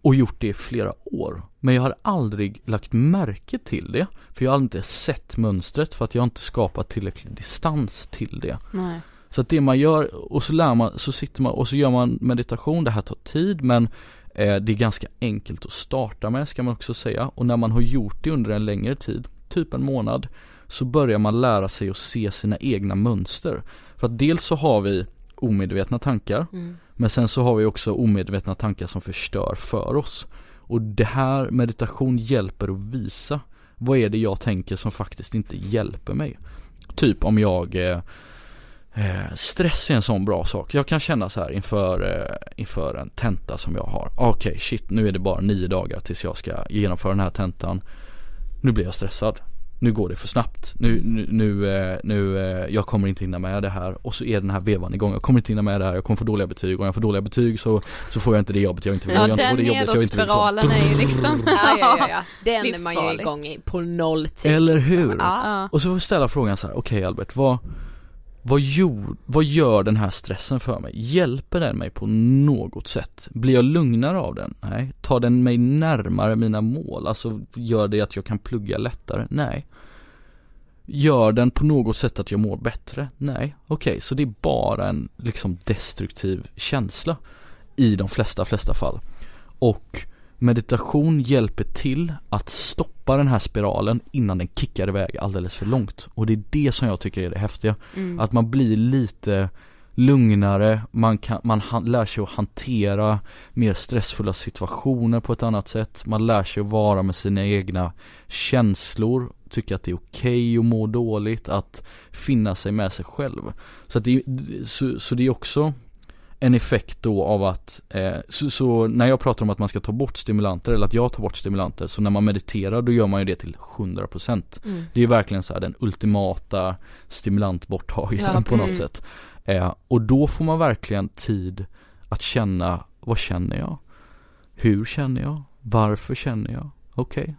och gjort det i flera år. Men jag har aldrig lagt märke till det. För jag har inte sett mönstret för att jag inte skapat tillräcklig distans till det. Nej. Så att det man gör, och så lär man, så sitter man och så gör man meditation, det här tar tid men eh, det är ganska enkelt att starta med ska man också säga. Och när man har gjort det under en längre tid, typ en månad, så börjar man lära sig att se sina egna mönster. För att dels så har vi omedvetna tankar mm. Men sen så har vi också omedvetna tankar som förstör för oss. Och det här meditation hjälper att visa vad är det jag tänker som faktiskt inte hjälper mig. Typ om jag eh, eh Stress är en sån bra sak. Jag kan känna så här inför, eh, inför en tenta som jag har. Okej, okay, shit, nu är det bara nio dagar tills jag ska genomföra den här tentan. Nu blir jag stressad nu går det för snabbt. Nu, nu, nu, eh, nu, eh, jag kommer inte hinna med det här och så är den här vevan igång. Jag kommer inte hinna med det här, jag kommer få dåliga betyg och om jag får dåliga betyg så, så får jag inte det jobbet jag inte vill. Ja, jag inte får det jobbet jag inte vill. spiralen är ju liksom ja, ja, ja, ja. Den är man ju igång i på nolltid. Eller hur? Ja. Och så får vi ställa frågan så här, okej okay, Albert, vad vad, gjorde, vad gör den här stressen för mig? Hjälper den mig på något sätt? Blir jag lugnare av den? Nej. Tar den mig närmare mina mål? Alltså gör det att jag kan plugga lättare? Nej. Gör den på något sätt att jag mår bättre? Nej. Okej, okay, så det är bara en liksom destruktiv känsla i de flesta, flesta fall. Och meditation hjälper till att stoppa den här spiralen innan den kickar iväg alldeles för långt. Och det är det som jag tycker är det häftiga. Mm. Att man blir lite lugnare, man, kan, man han, lär sig att hantera mer stressfulla situationer på ett annat sätt. Man lär sig att vara med sina egna känslor, tycka att det är okej okay att må dåligt, att finna sig med sig själv. Så, att det, så, så det är också en effekt då av att, eh, så, så, när jag pratar om att man ska ta bort stimulanter eller att jag tar bort stimulanter så när man mediterar då gör man ju det till 100% mm. Det är verkligen så här den ultimata stimulantborttagaren ja, på något sätt eh, Och då får man verkligen tid att känna, vad känner jag? Hur känner jag? Varför känner jag? Okej okay.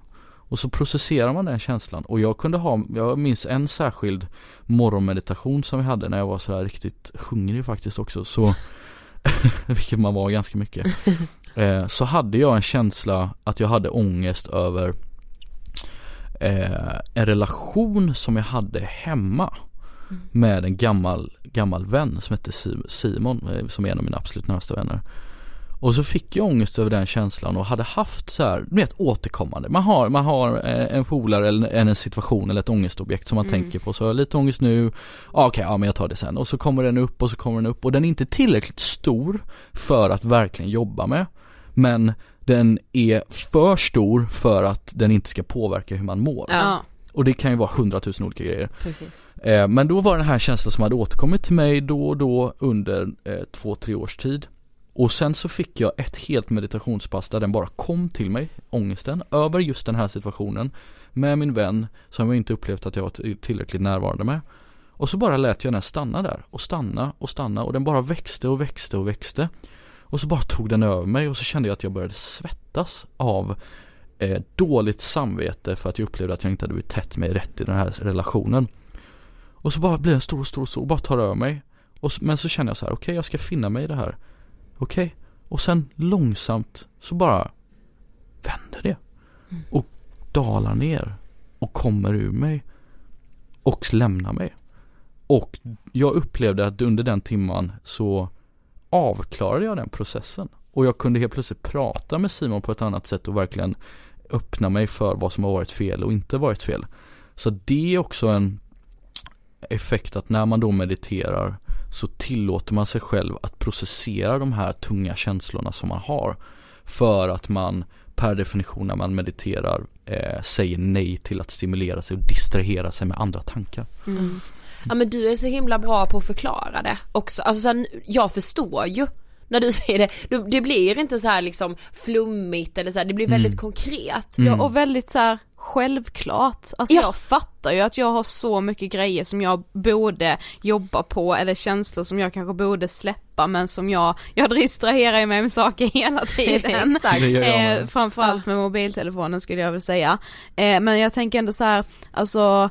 Och så processerar man den känslan och jag kunde ha, jag minns en särskild morgonmeditation som vi hade när jag var sådär riktigt hungrig faktiskt också så vilket man var ganska mycket, eh, så hade jag en känsla att jag hade ångest över eh, en relation som jag hade hemma mm. med en gammal, gammal vän som hette Simon, eh, som är en av mina absolut närmaste vänner. Och så fick jag ångest över den känslan och hade haft så här, du vet återkommande. Man har, man har eh, en polare eller en situation eller ett ångestobjekt som man mm. tänker på. Så jag har lite ångest nu, okej, okay, ja men jag tar det sen. Och så kommer den upp och så kommer den upp och den är inte tillräckligt stor för att verkligen jobba med. Men den är för stor för att den inte ska påverka hur man mår. Ja. Och det kan ju vara hundratusen olika grejer. Precis. Eh, men då var den här känslan som hade återkommit till mig då och då under eh, två, tre års tid. Och sen så fick jag ett helt meditationspass där den bara kom till mig, ångesten, över just den här situationen med min vän som jag inte upplevt att jag var tillräckligt närvarande med. Och så bara lät jag den stanna där och stanna och stanna och den bara växte och växte och växte. Och så bara tog den över mig och så kände jag att jag började svettas av eh, dåligt samvete för att jag upplevde att jag inte hade blivit tätt mig rätt i den här relationen. Och så bara blir den stor, stor, stor och bara tar över mig. Och, men så känner jag så här, okej okay, jag ska finna mig i det här. Okej, okay. och sen långsamt så bara vänder det. Mm. Och dalar ner och kommer ur mig. Och lämnar mig. Och jag upplevde att under den timman så avklarade jag den processen. Och jag kunde helt plötsligt prata med Simon på ett annat sätt och verkligen öppna mig för vad som har varit fel och inte varit fel. Så det är också en effekt att när man då mediterar så tillåter man sig själv att processera de här tunga känslorna som man har. För att man per definition när man mediterar eh, säger nej till att stimulera sig och distrahera sig med andra tankar. Mm. Ja men du är så himla bra på att förklara det också, alltså så här, jag förstår ju när du säger det, det blir inte så här liksom flummigt eller så här, det blir väldigt Mm. konkret. Ja och väldigt så här självklart. Alltså Ja. jag fattar ju att jag har så mycket grejer som jag borde jobba på eller känslor som jag kanske borde släppa men som jag, jag distraherar mig med saker hela tiden. Eh, framförallt med mobiltelefonen skulle jag vilja säga. Eh, men jag tänker ändå så här, alltså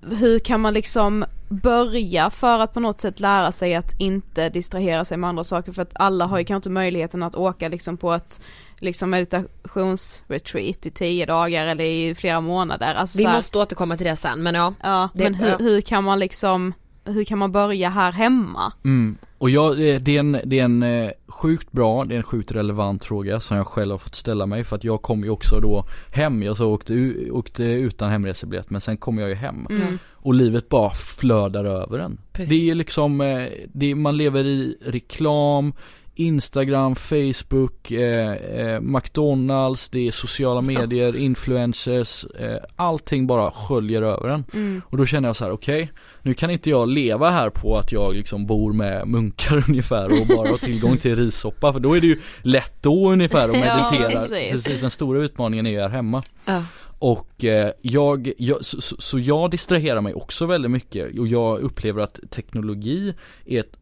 hur kan man liksom börja för att på något sätt lära sig att inte distrahera sig med andra saker för att alla har ju kanske inte möjligheten att åka liksom på ett liksom meditationsretreat i tio dagar eller i flera månader. Alltså Vi här- måste återkomma till det sen men ja. Ja, det- men hur, ja. hur kan man liksom, hur kan man börja här hemma? Mm. Och jag, det det är en, det är en eh, sjukt bra, det är en sjukt relevant fråga som jag själv har fått ställa mig för att jag kom ju också då hem, jag så åkte, åkte utan hemresebiljett men sen kom jag ju hem. Mm. Och livet bara flödar över en. Precis. Det är liksom, eh, det är, man lever i reklam, Instagram, Facebook, eh, eh, McDonalds, det är sociala medier, influencers, eh, allting bara sköljer över en. Mm. Och då känner jag så här: okej, nu kan inte jag leva här på att jag liksom bor med munkar ungefär och bara har tillgång till rissoppa för då är det ju lätt då ungefär att Ja, meditera. precis. precis, den stora utmaningen är ju här hemma. Ja. Och eh, jag, jag så, så, så jag distraherar mig också väldigt mycket och jag upplever att teknologi är ett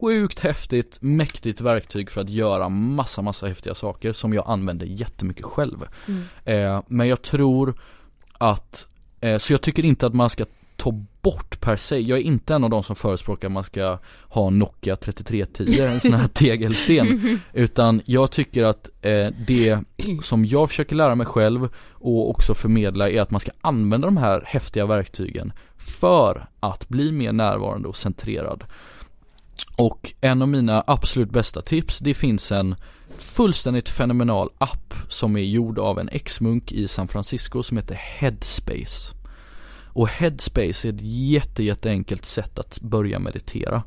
sjukt häftigt, mäktigt verktyg för att göra massa, massa häftiga saker som jag använder jättemycket själv. Mm. Eh, men jag tror att, eh, så jag tycker inte att man ska ta bort per se, jag är inte en av de som förespråkar att man ska ha Nokia 3310, en sån här tegelsten. Utan jag tycker att eh, det som jag försöker lära mig själv och också förmedla är att man ska använda de här häftiga verktygen för att bli mer närvarande och centrerad. Och en av mina absolut bästa tips, det finns en fullständigt fenomenal app som är gjord av en ex-munk i San Francisco som heter Headspace. Och Headspace är ett jätte, jätteenkelt sätt att börja meditera.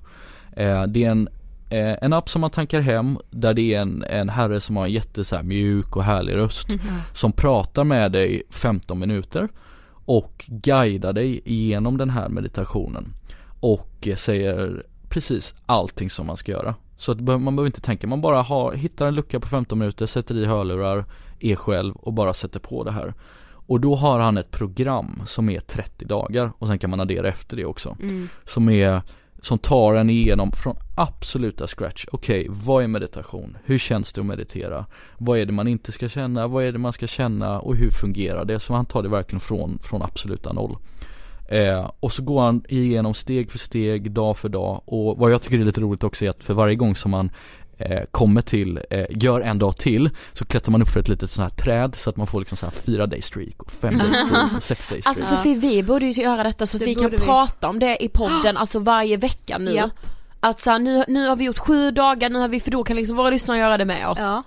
Eh, det är en, eh, en app som man tankar hem där det är en, en herre som har en jätte så mjuk och härlig röst som pratar med dig 15 minuter och guidar dig igenom den här meditationen och eh, säger precis allting som man ska göra. Så att man behöver inte tänka, man bara har, hittar en lucka på 15 minuter, sätter i hörlurar, är själv och bara sätter på det här. Och då har han ett program som är 30 dagar och sen kan man addera efter det också. Mm. Som är, som tar en igenom från absoluta scratch. Okej, vad är meditation? Hur känns det att meditera? Vad är det man inte ska känna? Vad är det man ska känna? Och hur fungerar det? Så han tar det verkligen från, från absoluta noll. Eh, och så går han igenom steg för steg, dag för dag och vad jag tycker är lite roligt också är att för varje gång som man eh, kommer till, eh, gör en dag till så klättrar man upp för ett litet sånt här träd så att man får liksom så här fyra day streak och fem day streak och sex day streak. Alltså Sofie vi borde ju göra detta så att Det vi kan vi. prata om det i podden, alltså varje vecka nu. Japp. Att så här, nu, nu har vi gjort sju dagar, nu har vi, för då kan liksom våra lyssnare göra det med oss. Ja.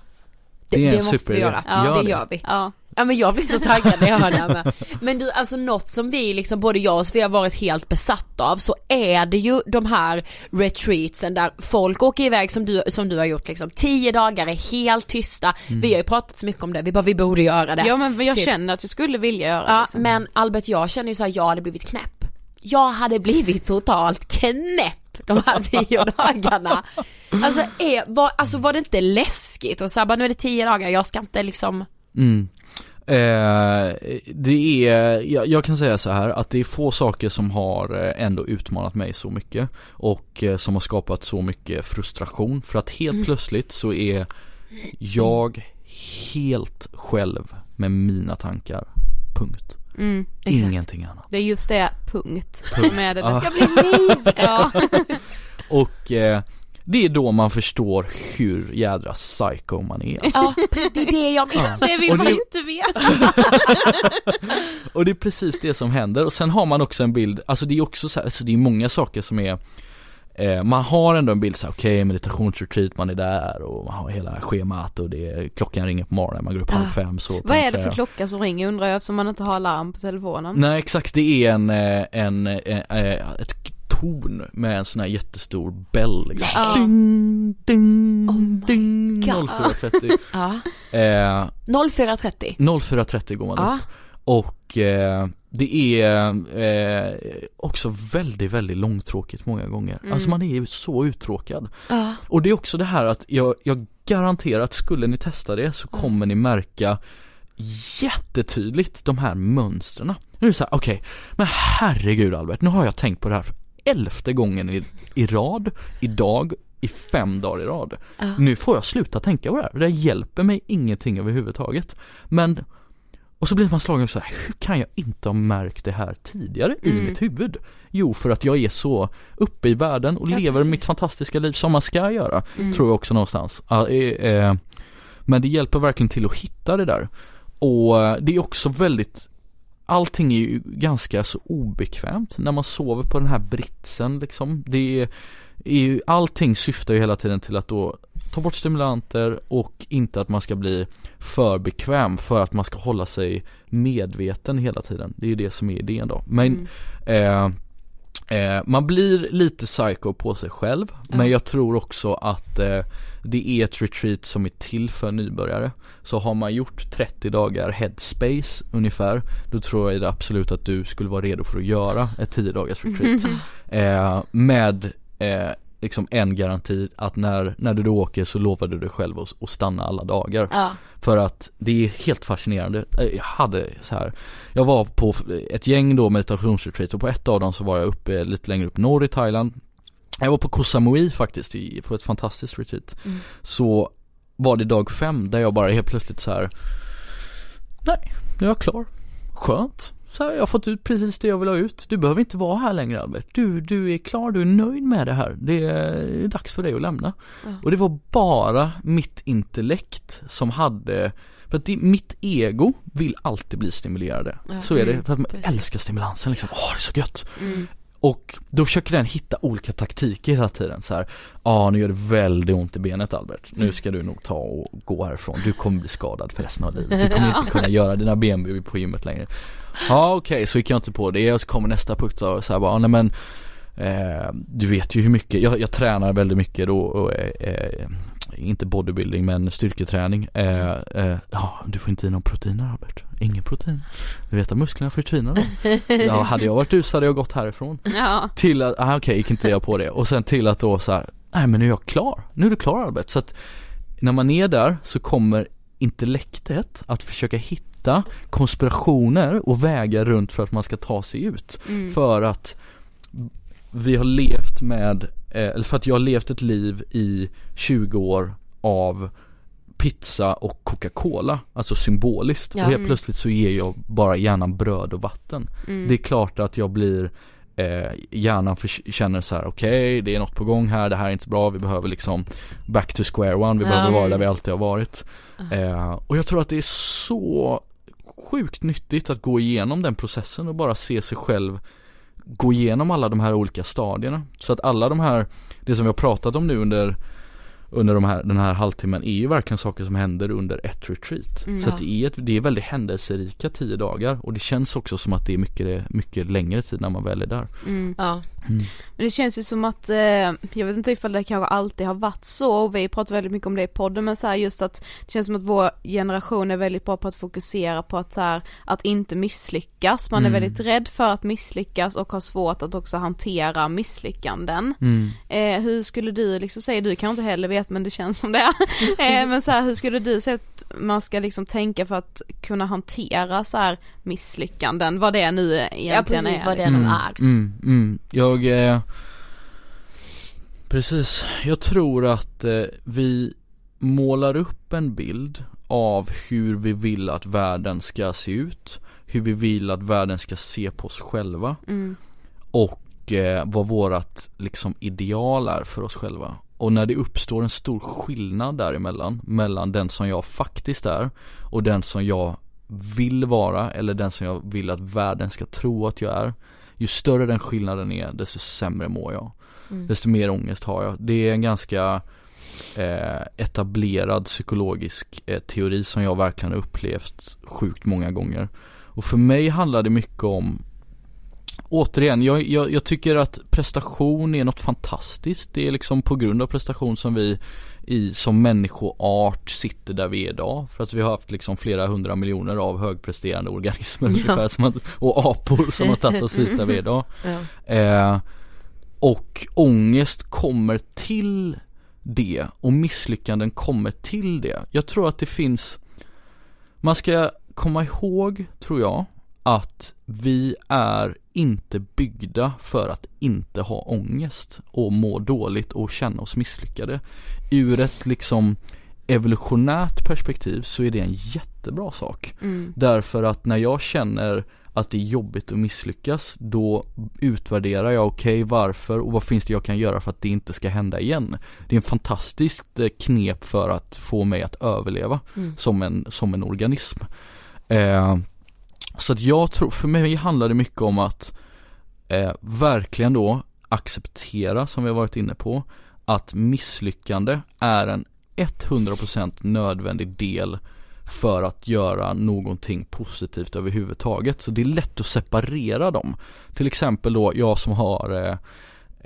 Det, Det är en måste vi göra. Ja, det Gör det. gör vi. Ja. Ja men jag blir så taggad när jag hör det här med. Men du alltså något som vi liksom både jag och Sofia har varit helt besatt av så är det ju de här retreatsen där folk åker iväg som du, som du har gjort liksom tio dagar är helt tysta. Vi har ju pratat så mycket om det, vi bara vi borde göra det. ja men jag Typ. känner att jag skulle vilja göra Ja det. liksom. men Albert jag känner ju såhär, jag hade blivit knäpp. Jag hade blivit totalt knäpp de här tio dagarna. Alltså, är, var, alltså var det inte läskigt och så här, bara, nu är det tio dagar, jag ska inte liksom Mm. Eh, det är, jag, jag kan säga så här att det är få saker som har eh, ändå utmanat mig så mycket och eh, som har skapat så mycket frustration för att helt plötsligt så är jag helt själv med mina tankar. Punkt. Mm. Ingenting annat. Det är just det, punkt, som är det. Jag blir livrädd. Ja. Och eh, det är då man förstår hur jädra psycho man är. Ja, precis, det är det jag menar. Det vill Och man det- inte veta. Och det är precis det som händer och sen har man också en bild, alltså det är också så här, alltså det är många saker som är eh, Man har ändå en bild så här, okej meditationsretreat, man är där och man har hela schemat och det är, klockan ringer på morgonen, man går upp halv Ah. fem så Vad är det för klocka som ringer undrar jag eftersom man inte har larm på telefonen? Nej exakt, det är en, eh, en, eh, eh, ett torn med en sån här jättestor bell liksom. Ja. Ding, ding, Oh ding, God. 04.30 Ja. eh, 04.30 04.30 går man Ja. upp och eh, det är eh, också väldigt, väldigt långtråkigt många gånger. Mm. Alltså man är ju så uttråkad. Ja. Och det är också det här att jag, jag garanterar att skulle ni testa det så kommer ni märka jättetydligt de här mönstren. Nu är det så här, okej, men herregud Albert, nu har jag tänkt på det här för elfte gången i, i rad, idag, i fem dagar i rad. Ja. Nu får jag sluta tänka på det här, det hjälper mig ingenting överhuvudtaget. Men, och så blir man slagen så här, hur kan jag inte ha märkt det här tidigare i Mm. mitt huvud? Jo, för att jag är så uppe i världen och Ja, lever precis. mitt fantastiska liv som man ska göra, Mm. tror jag också någonstans. Eh, eh, men det hjälper verkligen till att hitta det där. Och eh, det är också väldigt Allting är ju ganska så obekvämt när man sover på den här britsen liksom. Det är, är ju, allting syftar ju hela tiden till att då ta bort stimulanter och inte att man ska bli för bekväm för att man ska hålla sig medveten hela tiden. Det är ju det som är idén då. Men eh, eh, man blir lite psycho på sig själv men jag tror också att eh, det är ett retreat som är till för nybörjare. Så har man gjort 30 dagar headspace ungefär Då tror jag absolut att du skulle vara redo för att göra ett 10 dagars retreat. Eh, Med eh, liksom en garanti att när, när du då åker så lovar du dig själv att, att stanna alla dagar. Ja. För att det är helt fascinerande. Eh, Jag hade så här Jag var på ett gäng då meditationsretreat och på ett av dem så var jag uppe lite längre upp norr i Thailand Jag var på Koh Samui faktiskt i, på ett fantastiskt retreat Mm. Så var det dag fem där jag bara helt plötsligt så här. Nej, nu är jag klar Skönt så här, jag har fått ut precis det jag vill ha ut Du behöver inte vara här längre Albert Du, du är klar, du är nöjd med det här Det är dags för dig att lämna Ja. Och det var bara mitt intellekt som hade För att det, mitt ego vill alltid bli stimulerade Ja. Så är det, Mm, för att man precis. älskar stimulansen liksom Åh det är så gött Mm. Och då försöker den hitta olika taktiker hela tiden så här. Ja nu gör det väldigt ont i benet Albert. Nu ska du nog ta och gå härifrån. Du kommer bli skadad för resten av livet. Du kommer inte kunna göra dina benböj på gymmet längre. Ja okej, så gick jag inte på det. Och så kommer nästa punkt och så här bara, nej men eh, Du vet ju hur mycket, jag, jag tränar väldigt mycket då och, eh, eh, Inte bodybuilding men styrketräning. Eh, eh, Ja, du får inte i någon proteiner Albert. Ingen protein. Du vet att musklerna förtvinar då. Ja, hade jag varit du så hade jag gått härifrån. Ja. Till att, ah, okej gick inte jag på det. Och sen till att då så här, nej men nu är jag klar, nu är du klar Albert. Så att När man är där så kommer intellektet att försöka hitta konspirationer och vägar runt för att man ska ta sig ut. Mm. För att vi har levt med, eh, eller för att jag har levt ett liv i 20 år av pizza och Coca-Cola, alltså symboliskt Ja. och helt Mm. plötsligt så ger jag bara hjärnan bröd och vatten Mm. Det är klart att jag blir eh, hjärnan för, känner så här: okej det är något på gång här, det här är inte bra, vi behöver liksom back to square one, vi Ja, behöver vara där vi alltid har varit eh, Och jag tror att det är så sjukt nyttigt att gå igenom den processen och bara se sig själv gå igenom alla de här olika stadierna. Så att alla de här, det som vi har pratat om nu under under de här, den här halvtimmen är ju verkligen saker som händer under ett retreat. Mm. Så att det är, ett, det är väldigt händelserika tio dagar och det känns också som att det är mycket, mycket längre tid när man väl är där. Mm. Ja. Mm. Men det känns ju som att, eh, jag vet inte ifall det kanske alltid har varit så och vi pratar väldigt mycket om det i podden men så här just att det känns som att vår generation är väldigt bra på att fokusera på att så här, att inte misslyckas. Man är Mm. väldigt rädd för att misslyckas och har svårt att också hantera misslyckanden. Mm. Eh, hur skulle du liksom säga, du kan inte heller veta men det känns som det. eh, men så här, hur skulle du säga att man ska liksom tänka för att kunna hantera så här misslyckanden, vad det nu egentligen Ja precis är. vad det liksom. de Mm, är. mm, mm. Jag eh, Precis, jag tror att eh, vi målar upp en bild av hur vi vill att världen ska se ut Hur vi vill att världen ska se på oss själva Mm. och eh, vad vårat liksom ideal är för oss själva och när det uppstår en stor skillnad däremellan mellan den som jag faktiskt är och den som jag vill vara eller den som jag vill att världen ska tro att jag är ju större den skillnaden är desto sämre mår jag. Mm. desto mer ångest har jag. Det är en ganska eh, etablerad psykologisk eh, teori som jag verkligen har upplevt sjukt många gånger. Och för mig handlar det mycket om återigen, jag, jag, jag tycker att prestation är något fantastiskt. Det är liksom på grund av prestation som vi i, som människoart sitter där vi är idag. För att vi har haft liksom flera hundra miljoner av högpresterande organismer Ja. ungefär som att, och apor som har tagit oss hit där vi är idag. Ja. Eh, och ångest kommer till det och misslyckanden kommer till det. Jag tror att det finns, man ska komma ihåg, tror jag, att vi är inte byggda för att inte ha ångest och må dåligt och känna oss misslyckade. Ur ett liksom evolutionärt perspektiv så är det en jättebra sak. Mm. Därför att när jag känner att det är jobbigt att misslyckas då utvärderar jag okej varför och vad finns det jag kan göra för att det inte ska hända igen. Det är en fantastiskt eh, knep för att få mig att överleva Mm. som, en, som en organism. Eh, så att jag tror, för mig handlar det mycket om att eh, verkligen då acceptera som vi har varit inne på att misslyckande är en 100% nödvändig del för att göra någonting positivt överhuvudtaget. Så det är lätt att separera dem. Till exempel då jag som har eh,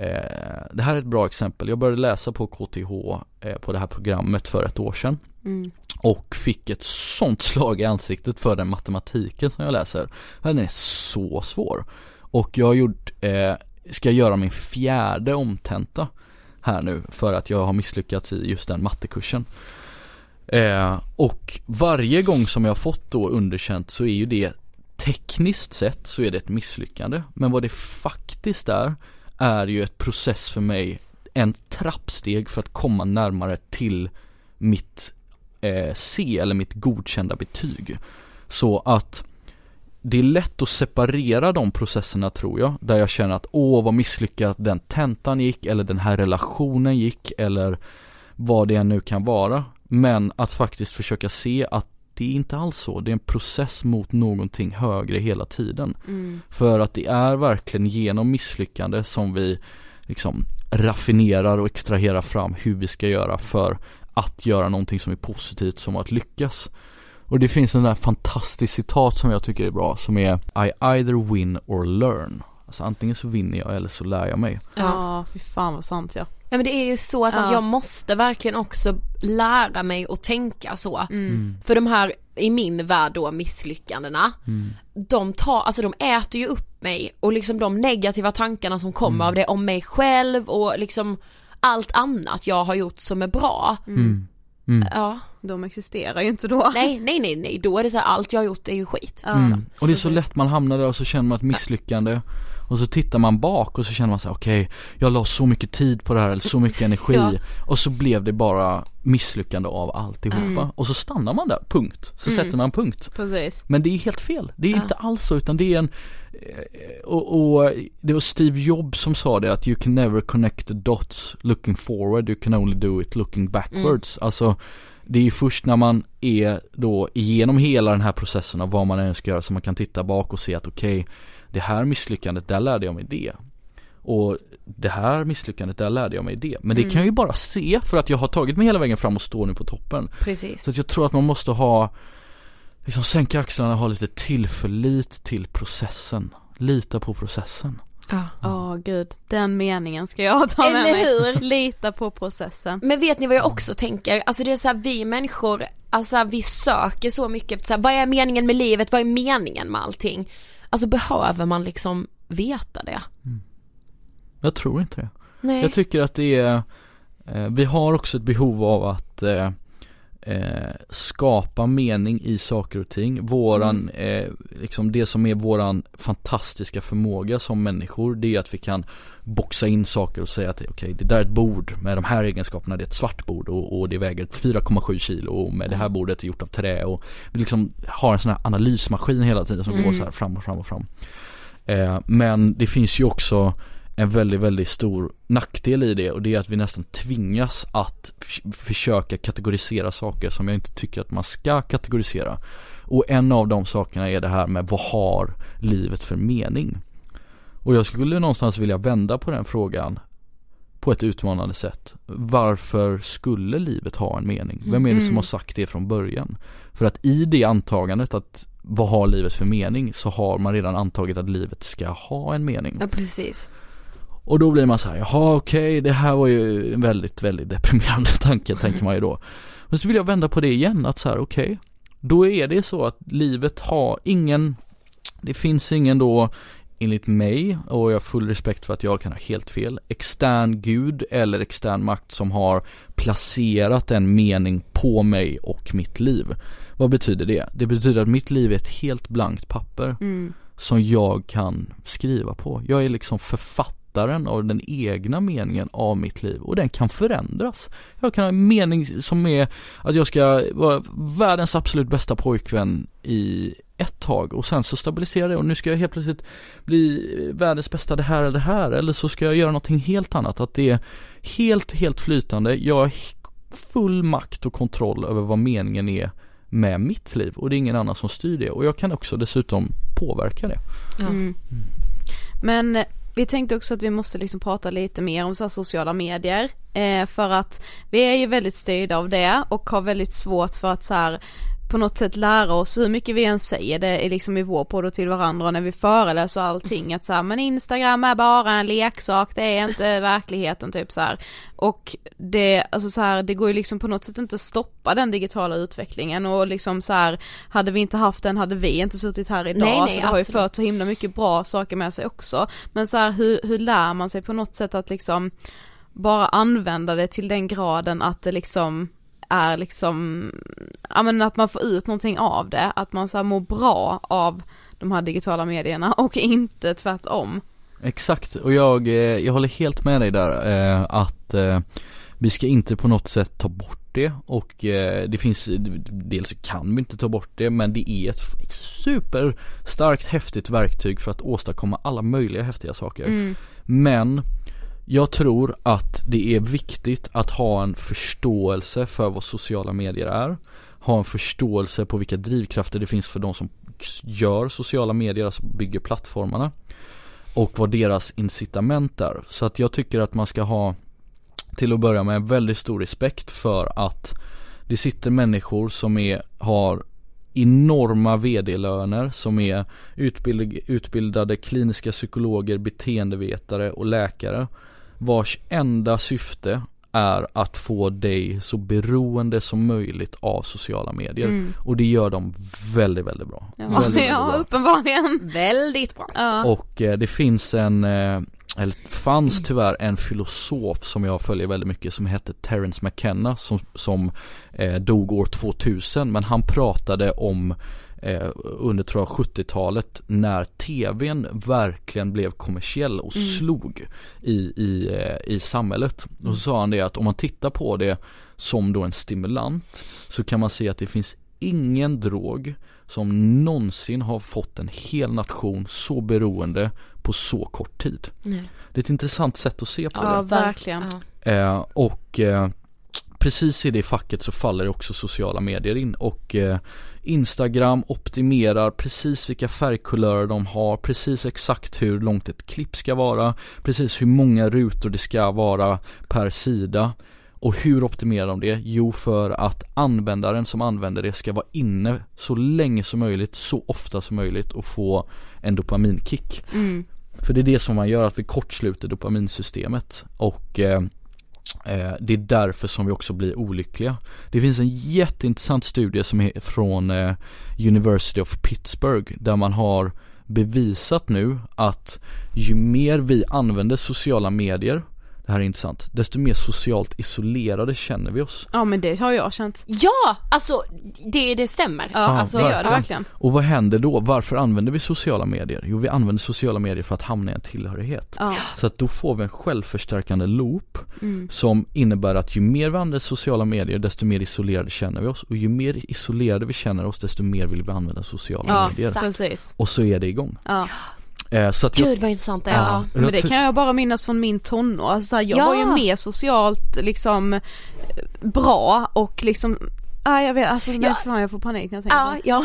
eh, Det här är ett bra exempel. Jag började läsa på KTH eh, på det här programmet för ett år sedan. Mm. Och fick ett sånt slag i ansiktet för den matematiken som jag läser. Den är så svår. Och jag har gjort, eh, ska göra min fjärde omtenta här nu för att jag har misslyckats i just den mattekursen. Eh, och varje gång som jag har fått då underkänt så är ju det tekniskt sett så är det ett misslyckande. Men vad det faktiskt är, är ju ett process för mig, en trappsteg för att komma närmare till mitt eh, C eller mitt godkända betyg. Så att det är lätt att separera de processerna tror jag, där jag känner att åh vad misslyckat den tentan gick eller den här relationen gick eller vad det nu kan vara. Men att faktiskt försöka se att det är inte alls så, det är en process mot någonting högre hela tiden. Mm. För att det är verkligen genom misslyckande som vi liksom raffinerar och extraherar fram hur vi ska göra för att göra någonting som är positivt som att lyckas. Och det finns en där fantastisk citat som jag tycker är bra som är I either win or learn. Alltså antingen så vinner jag eller så lär jag mig. Ja, fy fan vad sant ja. Ja men det är ju så alltså att Ja. jag måste verkligen också lära mig att tänka så. Mm. För de här, i min värld då, misslyckandena, de tar, alltså de äter ju upp mig och liksom de negativa tankarna som kommer av det om mig själv och liksom allt annat jag har gjort som är bra. Mm. Mm. Ja. De existerar ju inte då. Nej, nej, nej, nej, då är det så här, allt jag har gjort är ju skit. Mm. Och det är så lätt man hamnar där och så känner man ett misslyckande och så tittar man bak och så känner man så här: okej, jag la så mycket tid på det här eller så mycket energi Ja. och så blev det bara misslyckande av alltihopa Mm. och så stannar man där, punkt. Så Mm. sätter man punkt. Precis. Men det är helt fel, det är Ja. inte alls så utan det är en eh, och, och det var Steve Jobs som sa det att you can never connect the dots looking forward, you can only do it looking backwards. Alltså det är först när man är då igenom hela den här processen av vad man än ska göra som man kan titta bak och se att okej, det här misslyckandet, där lärde jag mig det. Och det här misslyckandet, där lärde jag mig det. Men det Mm. kan jag ju bara se för att jag har tagit mig hela vägen fram och står nu på toppen. Precis. Så att jag tror att man måste ha Liksom sänka axlarna och ha lite tillförlit till processen Lita på processen Ja. Åh gud, den meningen ska jag ta med Eller mig. hur? Lita på processen. Men vet ni vad jag också tänker? Alltså det är så här, vi människor, alltså vi söker så mycket efter så här, vad är meningen med livet, vad är meningen med allting? Alltså behöver man liksom veta det? Jag tror inte det Nej. Jag tycker att det är eh, Vi har också ett behov av att eh, eh, skapa mening i saker och ting. Våran, eh, liksom det som är våran fantastiska förmåga som människor, det är att vi kan boxa in saker och säga att okej, det där är ett bord med de här egenskaperna, det är ett svart bord och, och det väger 4,7 kilo och med det här bordet är gjort av trä och vi liksom har en sån här analysmaskin hela tiden som går Mm. så här fram och fram och fram. Eh, men det finns ju också en väldigt, väldigt stor nackdel i det och det är att vi nästan tvingas att försöka kategorisera saker som jag inte tycker att man ska kategorisera. Och en av de sakerna är det här med vad har livet för mening? Och jag skulle någonstans vilja vända på den frågan på ett utmanande sätt. Varför skulle livet ha en mening? Vem är det som har sagt det från början? För att i det antagandet att vad har livet för mening så har man redan antagit att livet ska ha en mening. Ja precis. Och då blir man så här, jaha okej okay, det här var ju en väldigt, väldigt deprimerande tanke tänker man ju då. Men så vill jag vända på det igen att så här okej, okay, då är det så att livet har ingen, det finns ingen då enligt mig, och jag har full respekt för att jag kan ha helt fel, extern gud eller extern makt som har placerat en mening på mig och mitt liv. Vad betyder det? Det betyder att mitt liv är ett helt blankt papper Mm. som jag kan skriva på. Jag är liksom författaren av den egna meningen av mitt liv och den kan förändras. Jag kan ha en mening som är att jag ska vara världens absolut bästa pojkvän i ett tag och sen så stabiliserar det och nu ska jag helt plötsligt bli världens bästa det här eller det här eller så ska jag göra någonting helt annat. Att det är helt, helt flytande. Jag har full makt och kontroll över vad meningen är med mitt liv och det är ingen annan som styr det och jag kan också dessutom påverka det. Mm. Men eh, vi tänkte också att vi måste liksom prata lite mer om så här sociala medier. Eh, för att vi är ju väldigt styrda av det och har väldigt svårt för att så här på något sätt lära oss hur mycket vi än säger det är liksom i vår podd och till varandra när vi föreläser och allting att så här, men Instagram är bara en leksak, det är inte verkligheten typ så här. Och det, alltså så här, det går ju liksom på något sätt inte stoppa den digitala utvecklingen och liksom så här, hade vi inte haft den hade vi inte suttit här idag. Nej, nej, så det har ju absolut. fört så himla mycket bra saker med sig också. Men så här, hur, hur lär man sig på något sätt att liksom bara använda det till den graden att det liksom är liksom, ja men att man får ut någonting av det, att man så här mår bra av de här digitala medierna och inte tvärtom. Exakt, och jag, eh, jag håller helt med dig där eh, att eh, vi ska inte på något sätt ta bort det och eh, det finns, dels kan vi inte ta bort det men det är ett superstarkt häftigt verktyg för att åstadkomma alla möjliga häftiga saker. Mm. Men jag tror att det är viktigt att ha en förståelse för vad sociala medier är. Ha en förståelse på vilka drivkrafter det finns för de som gör sociala medier, alltså bygger plattformarna. Och vad deras incitament är. Så att jag tycker att man ska ha till att börja med väldigt stor respekt för att det sitter människor som är, har enorma vd-löner som är utbildade kliniska psykologer, beteendevetare och läkare vars enda syfte är att få dig så beroende som möjligt av sociala medier Mm. och det gör de väldigt, väldigt bra. Ja, väldigt, väldigt ja bra. uppenbarligen. Väldigt bra. Ja. Och eh, det finns en, eh, eller fanns tyvärr en filosof som jag följer väldigt mycket som hette Terence McKenna som, som eh, dog år 2000 men han pratade om eh, under tror jag 70-talet när tvn verkligen blev kommersiell och Mm. slog i, i, eh, i samhället. Och så sa han det att om man tittar på det som då en stimulant så kan man se att det finns ingen drog som någonsin har fått en hel nation så beroende på så kort tid. Nej. Det är ett intressant sätt att se på Ja, det. verkligen. Eh, och eh, precis i det facket så faller också sociala medier in och eh, Instagram optimerar precis vilka färgkulörer de har, precis exakt hur långt ett klipp ska vara, precis hur många rutor det ska vara per sida. Och hur optimerar de det? Jo, för att användaren som använder det ska vara inne så länge som möjligt, så ofta som möjligt och få en dopaminkick. Mm. För det är det som man gör, att vi kortsluter dopaminsystemet och eh, Eh, det är därför som vi också blir olyckliga. Det finns en jätteintressant studie som är från eh, University of Pittsburgh där man har bevisat nu att ju mer vi använder sociala medier det här är intressant, desto mer socialt isolerade känner vi oss. Ja men det har jag känt. Ja, alltså det, det stämmer. Ja, alltså det gör det verkligen. Och vad händer då? Varför använder vi sociala medier? Jo, vi använder sociala medier för att hamna i en tillhörighet. Ja. Så att då får vi en självförstärkande loop Mm. som innebär att ju mer vi använder sociala medier desto mer isolerade känner vi oss och ju mer isolerade vi känner oss desto mer vill vi använda sociala Ja, medier. precis. Och så är det igång. Ja. Eh, så att jag, Gud vad intressant det är. Ja, Men jag det kan jag bara minnas från min tonår, alltså, så här, jag Ja. var ju mer socialt liksom bra och liksom, nej jag vet, alltså nej Ja. fan jag får panik när jag tänker Ja, på det. ja.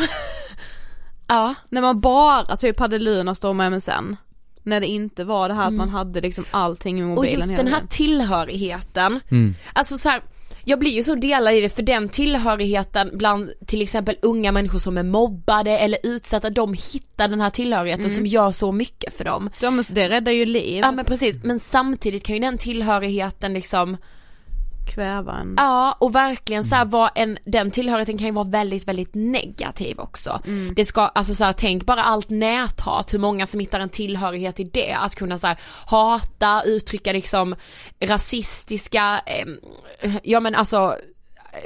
ja. När man bara typ hade Lunarstorm med MSN. När det inte var det här att man hade liksom allting i Och mobilen just hela den här tiden. tillhörigheten. Mm. Alltså så här, jag blir ju så delad i det för den tillhörigheten bland till exempel unga människor som är mobbade eller utsatta, de hittar den här tillhörigheten Mm. som gör så mycket för dem. De, det räddar ju liv. Ja men precis, men samtidigt kan ju den tillhörigheten liksom Kväva en. Ja och verkligen så här vara en, den tillhörigheten kan ju vara väldigt väldigt negativ också. Mm. Det ska, alltså så här, tänk bara allt näthat, hur många som hittar en tillhörighet i det, att kunna så här, hata, uttrycka liksom rasistiska, eh, ja men alltså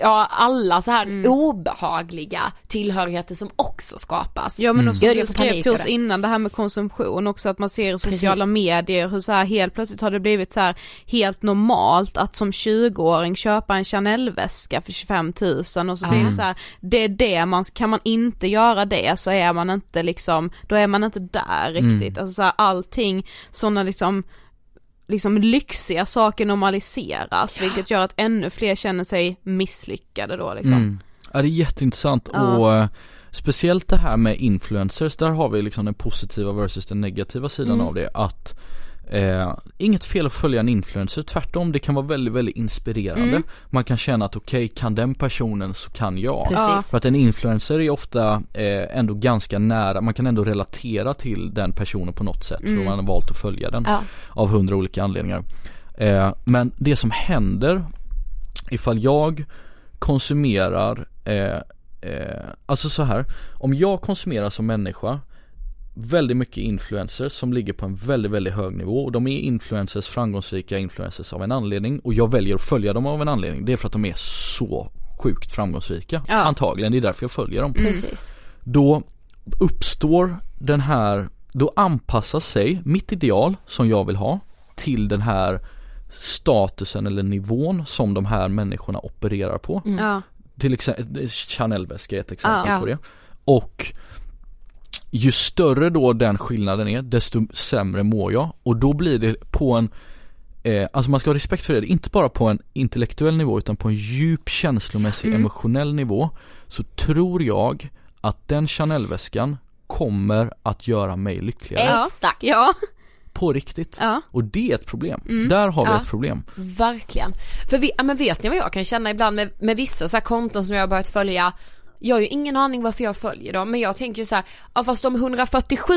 Ja alla så här Mm. obehagliga tillhörigheter som också skapas. Ja men också Gör du skrev till oss innan det här med konsumtion också att man ser i Precis. sociala medier hur så här helt plötsligt har det blivit så här helt normalt att som 20-åring köpa en Chanel-väska för 25 000 och så blir det Mm. så här, det är det man, kan man inte göra det så är man inte liksom, då är man inte där Mm. riktigt, alltså så här, allting sådana liksom liksom lyxiga saker normaliseras vilket gör att ännu fler känner sig misslyckade då liksom. Mm. Ja det är jätteintressant Ja. och eh, speciellt det här med influencers, där har vi liksom den positiva versus den negativa sidan Mm. av det att eh, Inget fel att följa en influencer, tvärtom det kan vara väldigt väldigt inspirerande Mm. Man kan känna att okej, kan den personen så kan jag Precis. För att en influencer är ofta eh, ändå ganska nära, man kan ändå relatera till den personen på något sätt för Mm. man har valt att följa den Ja. av hundra olika anledningar. Eh, men det som händer ifall jag konsumerar, eh, eh, alltså så här, om jag konsumerar som människa väldigt mycket influencers som ligger på en väldigt, väldigt hög nivå och de är influencers, framgångsrika influencers av en anledning och jag väljer att följa dem av en anledning. Det är för att de är så sjukt framgångsrika. Ja. Antagligen, det är därför jag följer dem. Precis. Då uppstår den här, då anpassar sig mitt ideal som jag vill ha till den här statusen eller nivån som de här människorna opererar på. Ja. Till exempel, Chanel-väska är ett exempel Ja. på det. Och ju större då den skillnaden är, desto sämre mår jag. Och då blir det på en Eh, alltså man ska ha respekt för det, inte bara på en intellektuell nivå utan på en djup känslomässig Mm. emotionell nivå Så tror jag att den Chanel-väskan kommer att göra mig lyckligare. Exakt. Ja. På riktigt Ja. Och det är ett problem, Mm. där har vi Ja. ett problem Verkligen. För vi, ja, men vet ni vad jag kan känna ibland med, med vissa så här konton som jag har börjat följa jag har ju ingen aning varför jag följer dem men jag tänker ju så här, ja fast de 147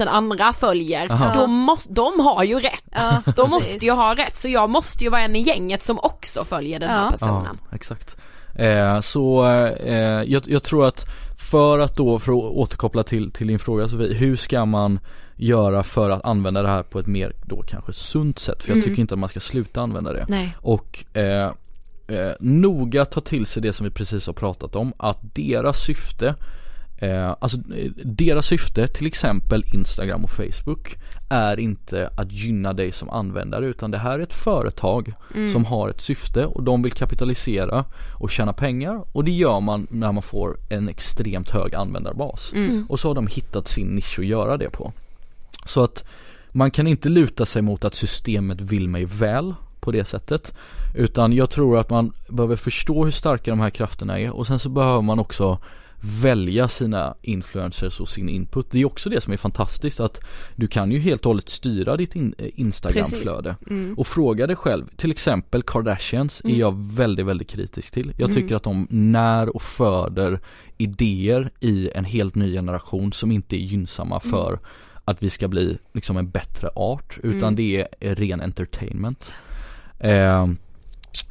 000 andra följer, Aha. då måste, de har ju rätt. Ja, de precis. måste ju ha rätt så jag måste ju vara en i gänget som också följer den här Ja. personen. Ja, exakt. Eh, så eh, jag, jag tror att för att då, för att återkoppla till, till din fråga Sofie, hur ska man göra för att använda det här på ett mer då kanske sunt sätt? För jag Mm. tycker inte att man ska sluta använda det. Nej. Och eh, eh, noga ta till sig det som vi precis har pratat om, att deras syfte Eh, alltså eh, deras syfte, till exempel Instagram och Facebook, är inte att gynna dig som användare utan det här är ett företag Mm. som har ett syfte och de vill kapitalisera och tjäna pengar och det gör man när man får en extremt hög användarbas. Mm. Och så har de hittat sin nisch att göra det på. Så att man kan inte luta sig mot att systemet vill mig väl på det sättet. Utan jag tror att man behöver förstå hur starka de här krafterna är och sen så behöver man också välja sina influencers och sin input. Det är också det som är fantastiskt att du kan ju helt och hållet styra ditt in, eh, Instagramflöde. Mm. Och fråga dig själv, till exempel Kardashians är Mm. jag väldigt, väldigt kritisk till. Jag Mm. tycker att de när och föder idéer i en helt ny generation som inte är gynnsamma Mm. för att vi ska bli liksom en bättre art utan Mm. det är ren entertainment. Eh,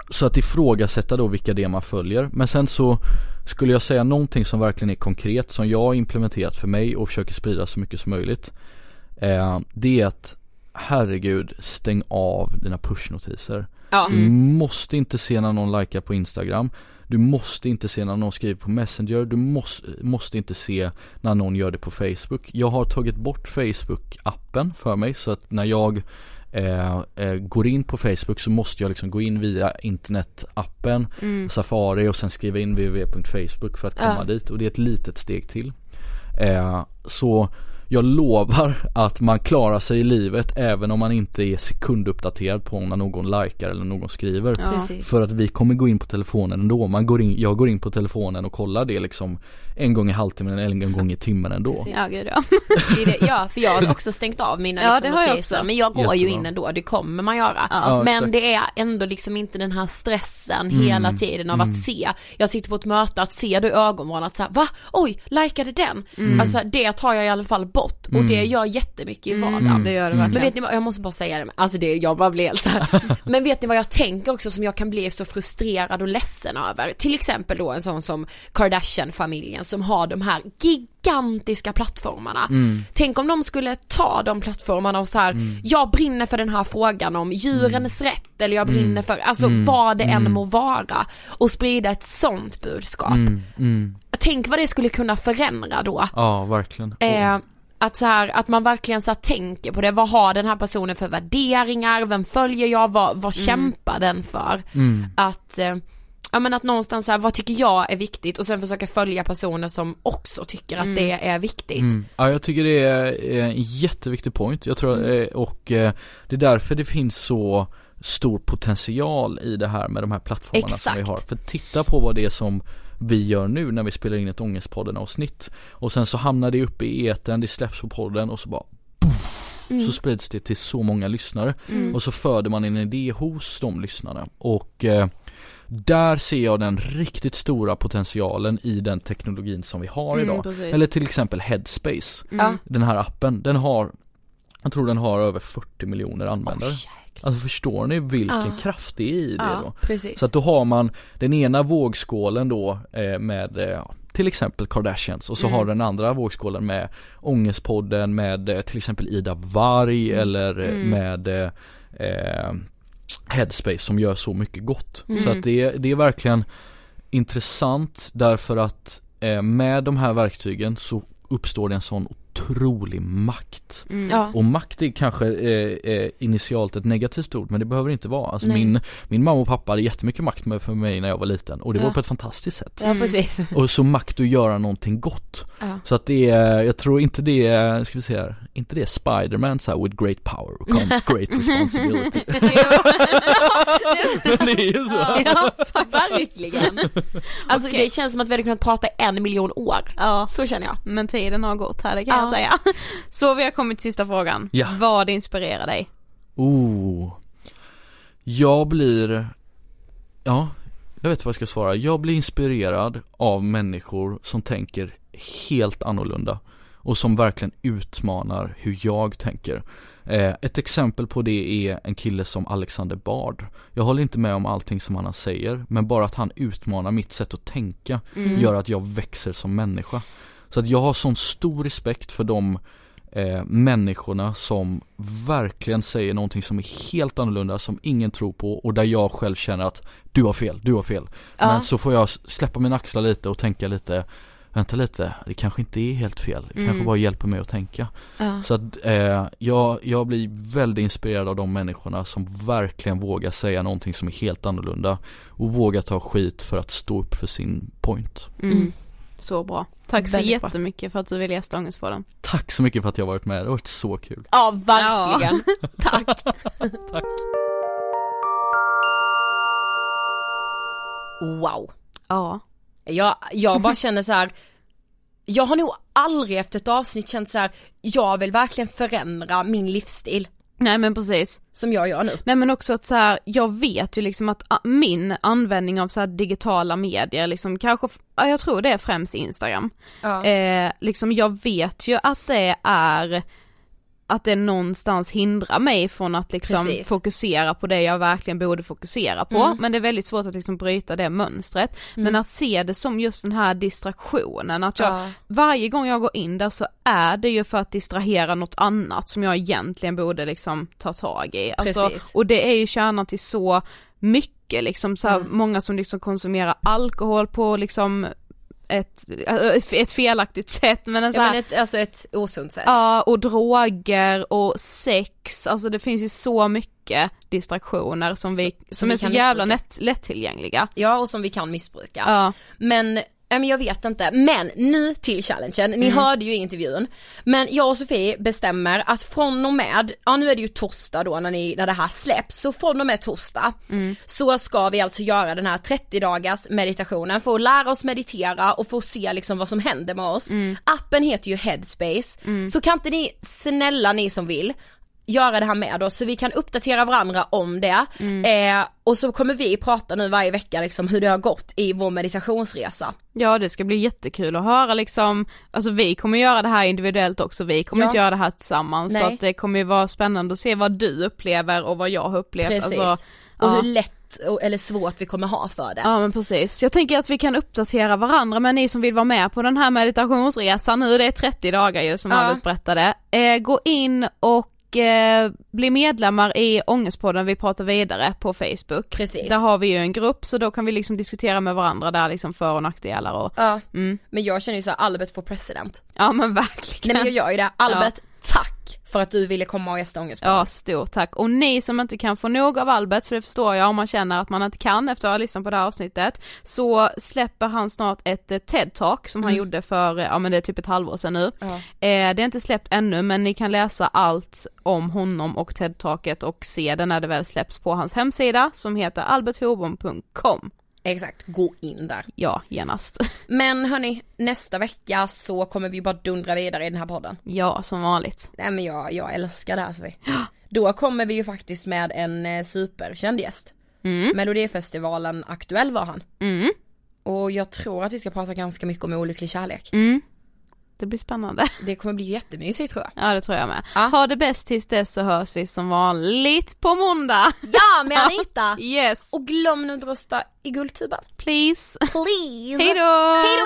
så att ifrågasätta då vilka det man följer. Men sen så skulle jag säga någonting som verkligen är konkret som jag har implementerat för mig och försöker sprida så mycket som möjligt. Eh, det är att herregud stäng av dina pushnotiser. Ja. Du måste inte se när någon likar på Instagram. Du måste inte se när någon skriver på Messenger. Du måste, måste inte se när någon gör det på Facebook. Jag har tagit bort Facebook-appen för mig så att när jag eh, eh, går in på Facebook så måste jag liksom gå in via internetappen, Mm. Safari och sen skriva in www.facebook för att komma Ja. dit och det är ett litet steg till. Eh, så jag lovar att man klarar sig i livet även om man inte är sekunduppdaterad på när någon likar eller någon skriver. Ja. För att vi kommer gå in på telefonen ändå. Man går in, jag går in på telefonen och kollar det liksom en gång i halvtimmen eller en gång i timmen ändå. Ja gud ja. Ja för jag har också stängt av mina Ja, liksom, notiser men jag går ju Jättebra. in ändå, det kommer man göra. Ja, men exakt. det är ändå liksom inte den här stressen Mm, hela tiden av mm. att se, jag sitter på ett möte, att se då i ögonvrån att säga va, oj, likade den? Mm. Alltså det tar jag i alla fall bort och Mm. det gör jättemycket i Mm, vardagen. det gör det Men verkligen. vet ni vad, jag måste bara säga det, alltså det, jag bara blir helt så här. Men vet ni vad jag tänker också som jag kan bli så frustrerad och ledsen över? Till exempel då en sån som Kardashian-familjen som har de här gigantiska plattformarna. Mm. Tänk om de skulle ta de plattformarna och så här, Mm. jag brinner för den här frågan om djurens rätt eller jag brinner Mm. för, alltså Mm. vad det än Mm. må vara och sprida ett sånt budskap. Mm, mm. Tänk vad det skulle kunna förändra då. Ja, verkligen. Eh, att så här, att man verkligen så här tänker på det, vad har den här personen för värderingar, vem följer jag, vad, vad kämpar den för? Mm. Att, eh, ja men att någonstans så här, vad tycker jag är viktigt och sen försöka följa personer som också tycker att Mm. det är viktigt. Mm. Ja, jag tycker det är en jätteviktig point. Jag tror, Mm. eh, och eh, det är därför det finns så stor potential i det här med de här plattformarna som vi Exakt. har. För titta på vad det är som vi gör nu när vi spelar in ett Ångestpodden avsnitt och sen så hamnar det uppe i etern, det släpps på podden och så bara Mm. så sprids det till så många lyssnare Mm. och så föder man en idé hos de lyssnarna och eh, där ser jag den riktigt stora potentialen i den teknologin som vi har Mm, idag. precis. Eller till exempel Headspace, Mm. Den här appen, den har Jag tror den har över 40 miljoner användare. alltså förstår ni vilken Ja. kraft det är i det Ja, då? precis. Så att då har man den ena vågskålen då eh, med eh, till exempel Kardashians och så Mm. har den andra vågskålen med Ångestpodden med eh, till exempel Ida Varg eller eh, Mm. med Headspace som gör så mycket gott. Så Mm. att det, det är verkligen intressant därför att eh, med de här verktygen så uppstår det en sån otrolig makt. Mm. Ja. Och makt är kanske eh, eh, initialt ett negativt ord men det behöver inte vara. Alltså Nej. min, min mamma och pappa hade jättemycket makt med för mig när jag var liten och det Ja. var på ett fantastiskt sätt. Ja precis. Och så makt att göra någonting gott. Ja. Så att det är, jag tror inte det är, ska vi se här, inte det är Spiderman så här with great power comes great responsibility. Men det är ju så. Ja, verkligen. Alltså Okej. det känns som att vi hade kunnat prata en miljon år. Ja, Så känner jag. men tiden har gått här, det kan Ja. Jag säga. Så vi har kommit till sista frågan. Ja. Vad inspirerar dig? Oh. Jag blir, ja, jag vet vad jag ska svara. Jag blir inspirerad av människor som tänker helt annorlunda och som verkligen utmanar hur jag tänker. Eh, ett exempel på det är en kille som Alexander Bard. Jag håller inte med om allting som han säger, men bara att han utmanar mitt sätt att tänka Mm. gör att jag växer som människa. Så att jag har sån stor respekt för de eh, människorna som verkligen säger någonting som är helt annorlunda, som ingen tror på och där jag själv känner att du har fel, du har fel. Ja. Men så får jag släppa mina axlar lite och tänka lite Vänta lite, det kanske inte är helt fel, det kanske Mm. bara hjälper mig att tänka. Ja. Så att eh, jag, jag blir väldigt inspirerad av de människorna som verkligen vågar säga någonting som är helt annorlunda och vågar ta skit för att stå upp för sin point. Mm. Så bra. Tack så jättemycket för att du ville gästa Ångestpodden. Tack så mycket för att jag varit med, det har varit så kul. Ja, verkligen. Tack. Tack. Wow. Ja. Jag, jag bara känner så här. Jag har nog aldrig efter ett avsnitt känt så här. jag vill verkligen förändra min livsstil. Nej men precis. Som jag gör nu. Nej men också att så här, jag vet ju liksom att ah, min användning av så digitala medier liksom kanske, jag tror det är främst Instagram. Ja. Eh, liksom jag vet ju att det är att det någonstans hindrar mig från att liksom Precis. fokusera på det jag verkligen borde fokusera på. Mm. Men det är väldigt svårt att liksom bryta det mönstret. Men Mm. att se det som just den här distraktionen, att jag, Ja. varje gång jag går in där så är det ju för att distrahera något annat som jag egentligen borde liksom ta tag i. Alltså, och det är ju kärnan till så mycket liksom, så här, Mm. många som liksom konsumerar alkohol på liksom ett, äh, ett felaktigt sätt men en så Ja, här, men ett, alltså ett osunt sätt. Ja, och droger och sex, alltså det finns ju så mycket distraktioner som vi, som, som vi är så jävla lätt, lättillgängliga. Ja, och som vi kan missbruka. Ja. Men men jag vet inte, men nu till challengen, ni Mm. hörde ju intervjun. Men jag och Sofie bestämmer att från och med, ja nu är det ju torsdag då när, ni, när det här släpps, så från och med torsdag Mm. så ska vi alltså göra den här 30 dagars meditationen för att lära oss meditera och få se liksom vad som händer med oss. Mm. Appen heter ju Headspace, så kan inte ni, snälla ni som vill, göra det här med oss så vi kan uppdatera varandra om det. Mm. Eh, och så kommer vi prata nu varje vecka liksom hur det har gått i vår meditationsresa. Ja det ska bli jättekul att höra liksom, alltså vi kommer göra det här individuellt också, vi kommer Ja. inte göra det här tillsammans så Nej. att det kommer ju vara spännande att se vad du upplever och vad jag har upplevt. Precis. Alltså, och ja. hur lätt eller svårt vi kommer ha för det. Ja men precis, jag tänker att vi kan uppdatera varandra men ni som vill vara med på den här meditationsresan nu, det är 30 dagar ju som Ja. Albert berättade. Eh, gå in och eh, bli medlemmar i Ångestpodden Vi pratar vidare på Facebook. Precis. Där har vi ju en grupp så då kan vi liksom diskutera med varandra där liksom för och nackdelar och Ja, mm. men jag känner ju såhär, Albert får president. Ja men verkligen. Nej men jag gör ju det, Albert, tack för att du ville komma och gästa Ångestpodden. Ja, stort tack. Och ni som inte kan få nog av Albert, för det förstår jag om man känner att man inte kan efter att ha lyssnat på det här avsnittet, så släpper han snart ett eh, TED-talk som han Mm. gjorde för, eh, ja men det är typ ett halvår sedan nu. Ja. Eh, det är inte släppt ännu men ni kan läsa allt om honom och TED-talket och se det när det väl släpps på hans hemsida som heter alberthobom.com. Exakt, gå in där. Ja, genast. Men hörni, nästa vecka så kommer vi bara dundra vidare i den här podden. Ja, som vanligt. Nej men jag, jag älskar det här Sofie. Då kommer vi ju faktiskt med en eh, superkänd gäst. Mm. Melodifestivalen aktuell var han. Mm. Och jag tror att vi ska prata ganska mycket om olycklig kärlek. Mm. Det blir spännande. Det kommer bli jättemysigt tror jag. Ja det tror jag med. Ha det bäst tills dess så hörs vi som vanligt på måndag. Ja med Anita! yes! Och glöm nu att rösta i Guldtuben. Please! Please! Hejdå! Hejdå!